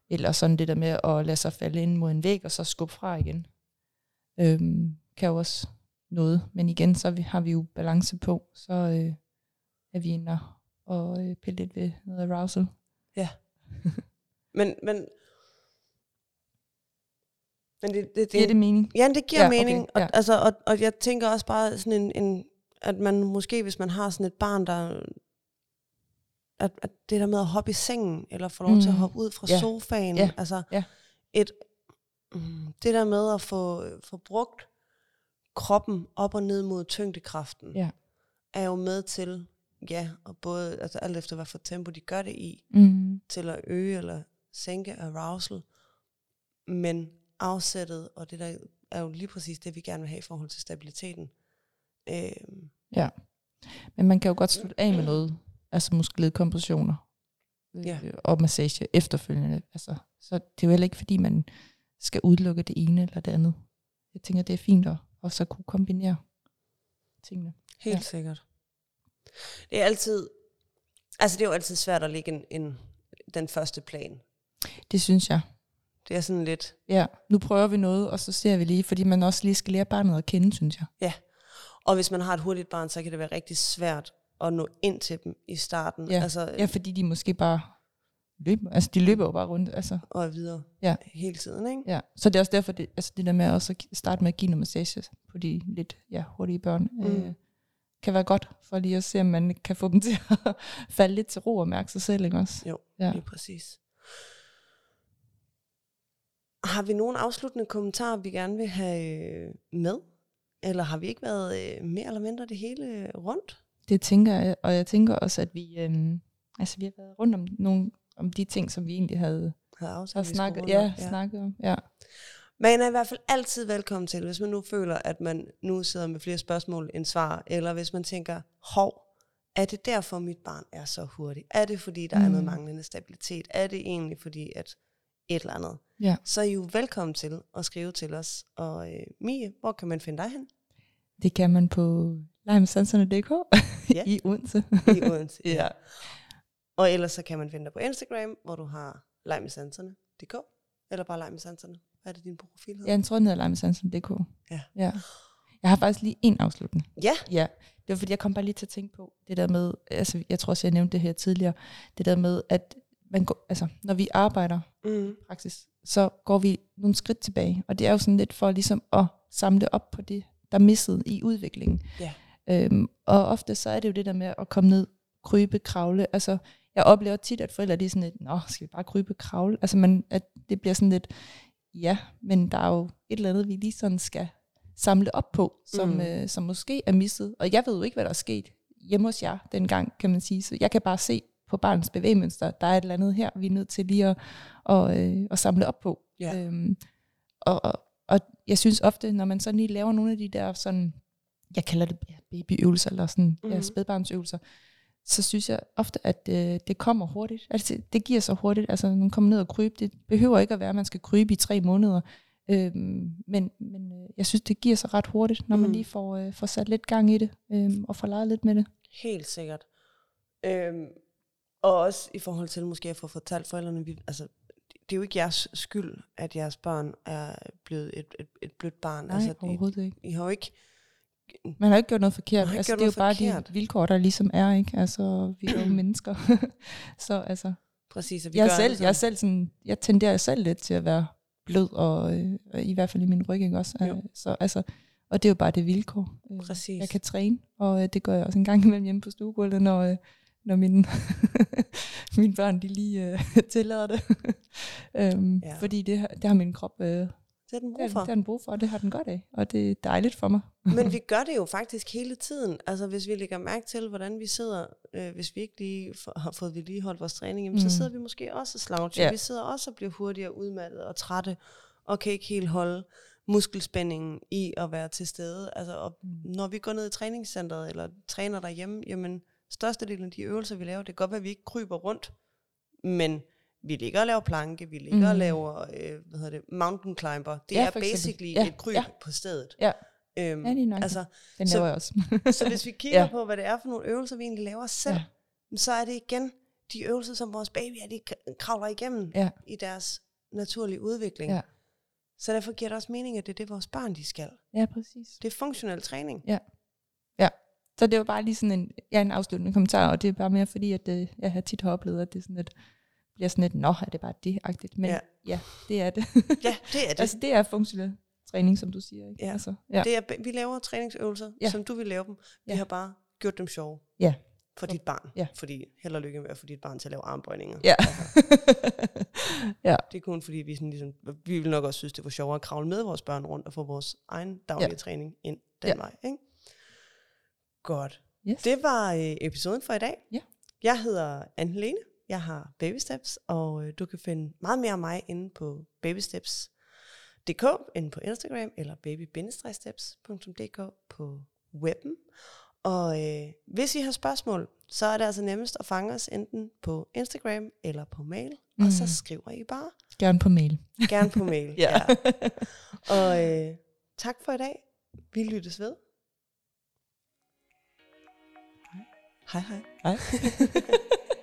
Eller sådan det der med at lade sig falde ind mod en væg, og så skubbe fra igen. Øhm, kan jo også noget. Men igen, så har vi jo balance på, så øh, er vi inde og øh, pille lidt ved noget arousal. Men, men, men det, det, Giver det mening? Ja, det giver Ja, ja, okay, mening. ja. Og, altså, og, og jeg tænker også bare sådan en, en, at man måske, hvis man har sådan et barn, der at, at det der med at hoppe i sengen, eller få lov mm. til at Mm. hoppe ud fra Ja. sofaen, Ja. altså Ja. et Mm, det der med at få, få brugt kroppen op og ned mod tyngdekraften, Ja. er jo med til, ja, og både, altså alt efter hvad for tempo de gør det i, Mm. til at øge eller sænke arousal. Men afsættet, og det der er jo lige præcis det, vi gerne vil have i forhold til stabiliteten. Øhm, Ja. Men man kan jo godt slutte af med noget, altså muskelledkompressioner Ja. øh, og massage efterfølgende. Altså, så det er jo heller ikke, fordi man skal udelukke det ene eller det andet. Jeg tænker, det er fint at, at så kunne kombinere tingene. helt Ja. ja. sikkert. Det er altid, altså det er jo altid svært at lægge en, en, den første plan. Det synes jeg. Det er sådan lidt, Ja, nu prøver vi noget, og så ser vi lige, fordi man også lige skal lære barnet at kende, synes jeg. og hvis man har et hurtigt barn, så kan det være rigtig svært at nå ind til dem i starten. Ja. Altså, Ja, fordi de måske bare løber, altså de løber jo bare rundt, altså. og er videre Ja. hele tiden, ikke? Ja, så det er også derfor, det, altså det der med også at starte med at give noget massage på de lidt ja, hurtige børn, mm. øh, kan være godt for lige at se, om man kan få dem til at falde lidt til ro og mærke sig selv, ikke også? Jo, Ja. ja. lige præcis. Har vi nogle afsluttende kommentarer, vi gerne vil have øh, med? Eller har vi ikke været øh, mere eller mindre det hele rundt? Det tænker jeg, og jeg tænker også, at vi, øhm, altså vi har været rundt om, nogle, om de ting, som vi egentlig havde, Havde aftalt, snakket, ja, ja. snakket om. Ja. Man er i hvert fald altid velkommen til, hvis man nu føler, at man nu sidder med flere spørgsmål end svar, eller hvis man tænker, hov, er det derfor, mit barn er så hurtigt? Er det, fordi der mm. er noget Mm. manglende stabilitet? Er det egentlig, fordi at et eller andet? ja. Så er I jo velkommen til at skrive til os. Og øh, Mie, hvor kan man finde dig hen? Det kan man på legemesanserne.dk Ja. i Odense. I Odense. Ja. Og ellers så kan man finde dig på Instagram, hvor du har legmesanserne.dk, eller bare legmesanserne. Hvad er det, din profil hedder? Ja, jeg tror, den hedder legemesanserne.dk. Ja. ja. Jeg har faktisk lige en afslutning. Ja. Ja, det var fordi, jeg kom bare lige til at tænke på det der med, altså jeg tror også, jeg nævnte det her tidligere, det der med, at man går, altså, når vi arbejder Mm. praksis, så går vi nogle skridt tilbage, og det er jo sådan lidt for ligesom at samle op på det, der er misset i udviklingen. Ja. Øhm, og ofte så er det jo det der med at komme ned, krybe, kravle, altså jeg oplever tit, at forældre de er sådan lidt, nå, skal vi bare krybe, kravle, altså man, at det bliver sådan lidt, ja, men der er jo et eller andet, vi lige sådan skal samle op på, som, Mm. øh, som måske er misset. Og jeg ved jo ikke, hvad der er sket hjemme hos jer dengang, kan man sige. Så jeg kan bare se på barnets bevægemønster, der er et eller andet her, vi er nødt til lige at, og, øh, at samle op på. Ja. Øhm, og, og, og jeg synes ofte, når man sådan lige laver nogle af de der sådan, jeg kalder det ja, babyøvelser, eller sådan mm-hmm. ja, Mhm. spædbarnsøvelser, så synes jeg ofte, at øh, det kommer hurtigt. Altså, det giver sig hurtigt. Altså, man kommer ned og krybe. Det behøver ikke at være, at man skal krybe i tre måneder. Øhm, men men øh, jeg synes, det giver sig ret hurtigt, når man Mm. lige får, øh, får sat lidt gang i det, øhm, og får leget lidt med det. Helt sikkert. Øhm, og også i forhold til måske at få fortalt forældrene, vi, altså, det er jo ikke jeres skyld, at jeres børn er blevet et, et, et blødt barn. Nej, altså, altså, I, overhovedet ikke. I har jo ikke... Man har ikke gjort noget forkert. Altså, gjort det er jo bare forkert. de vilkår, der ligesom er, ikke? Altså, vi er jo mennesker. så altså, Præcis, at vi jeg, gør selv, alle jeg, selv sådan, jeg tenderer selv lidt til at være blød, og øh, i hvert fald i min ryg, ikke også? Jo. Øh, Så, altså, og det er jo bare det vilkår. Øh, Præcis. Jeg kan træne, og øh, det gør jeg også en gang imellem hjemme på stuegulvet, når, øh, når mine, mine børn de lige øh, tillader det. øhm, Ja. Fordi det, det har min krop øh, Det er den brug for. det har den brug for, og det har den godt af. Og det er dejligt for mig. Men vi gør det jo faktisk hele tiden. Altså hvis vi lægger mærke til, hvordan vi sidder, øh, hvis vi ikke lige for, har fået vedligeholdt vores træning, jamen, mm. så sidder vi måske også og sloucher. Ja. Vi sidder også og bliver hurtigere udmattet og trætte, og kan ikke helt holde muskelspændingen i at være til stede. Altså, og Mm. når vi går ned i træningscenteret, eller træner derhjemme, jamen størstedelen af de øvelser, vi laver, det kan godt være, at vi ikke kryber rundt, men vi ligger og laver planke, vi ligger mm. og Mm. laver, øh, hvad hedder det, mountain climber. Det Ja, er basically Ja, et kryb ja. på stedet. Ja. Øhm, Ja, lige altså, Den så- laver jeg også. så hvis vi kigger ja. Ja. på, hvad det er for nogle øvelser, vi egentlig laver selv, ja. Ja. så er det igen de øvelser, som vores babyer de kravler igennem Ja. i deres naturlige udvikling. Ja. Så derfor giver det også mening, at det er det, vores børn de skal. ja, præcis. Det er funktionel træning. Så det var bare lige sådan en, ja, en afsluttende kommentar, og det er bare mere fordi, at øh, jeg har tit har oplevet, at det er sådan lidt, bliver sådan lidt, nå, er det bare det-agtigt? Men Ja. ja, det er det. Ja, det er det. altså, det er funktionel træning, som du siger. Ikke? Ja. Altså, ja. det er, vi laver træningsøvelser, ja. Som du vil lave dem. Vi Ja. har bare gjort dem sjove. Ja. For dit barn. Ja. Fordi held og lykke med at få dit barn til at lave armbøjninger. Ja. ja. Det er kun fordi, vi, sådan ligesom, vi vil nok også synes, det var sjovere at kravle med vores børn rundt og få vores egen daglige Ja. træning ind den Ja. vej. Ikke? Godt. Yes. Det var øh, episoden for i dag. Ja. Jeg hedder Anne Helene. Jeg har Baby Steps, og øh, du kan finde meget mere af mig inde på babysteps.dk, inde på Instagram, eller baby-steps.dk på webben. Og øh, hvis I har spørgsmål, så er det altså nemmest at fange os enten på Instagram eller på mail, mm. og så Mm. skriver I bare Gerne på mail. gerne på mail. Ja. Og øh, tak for i dag. Vi lyttes ved. Hej hej. Hej.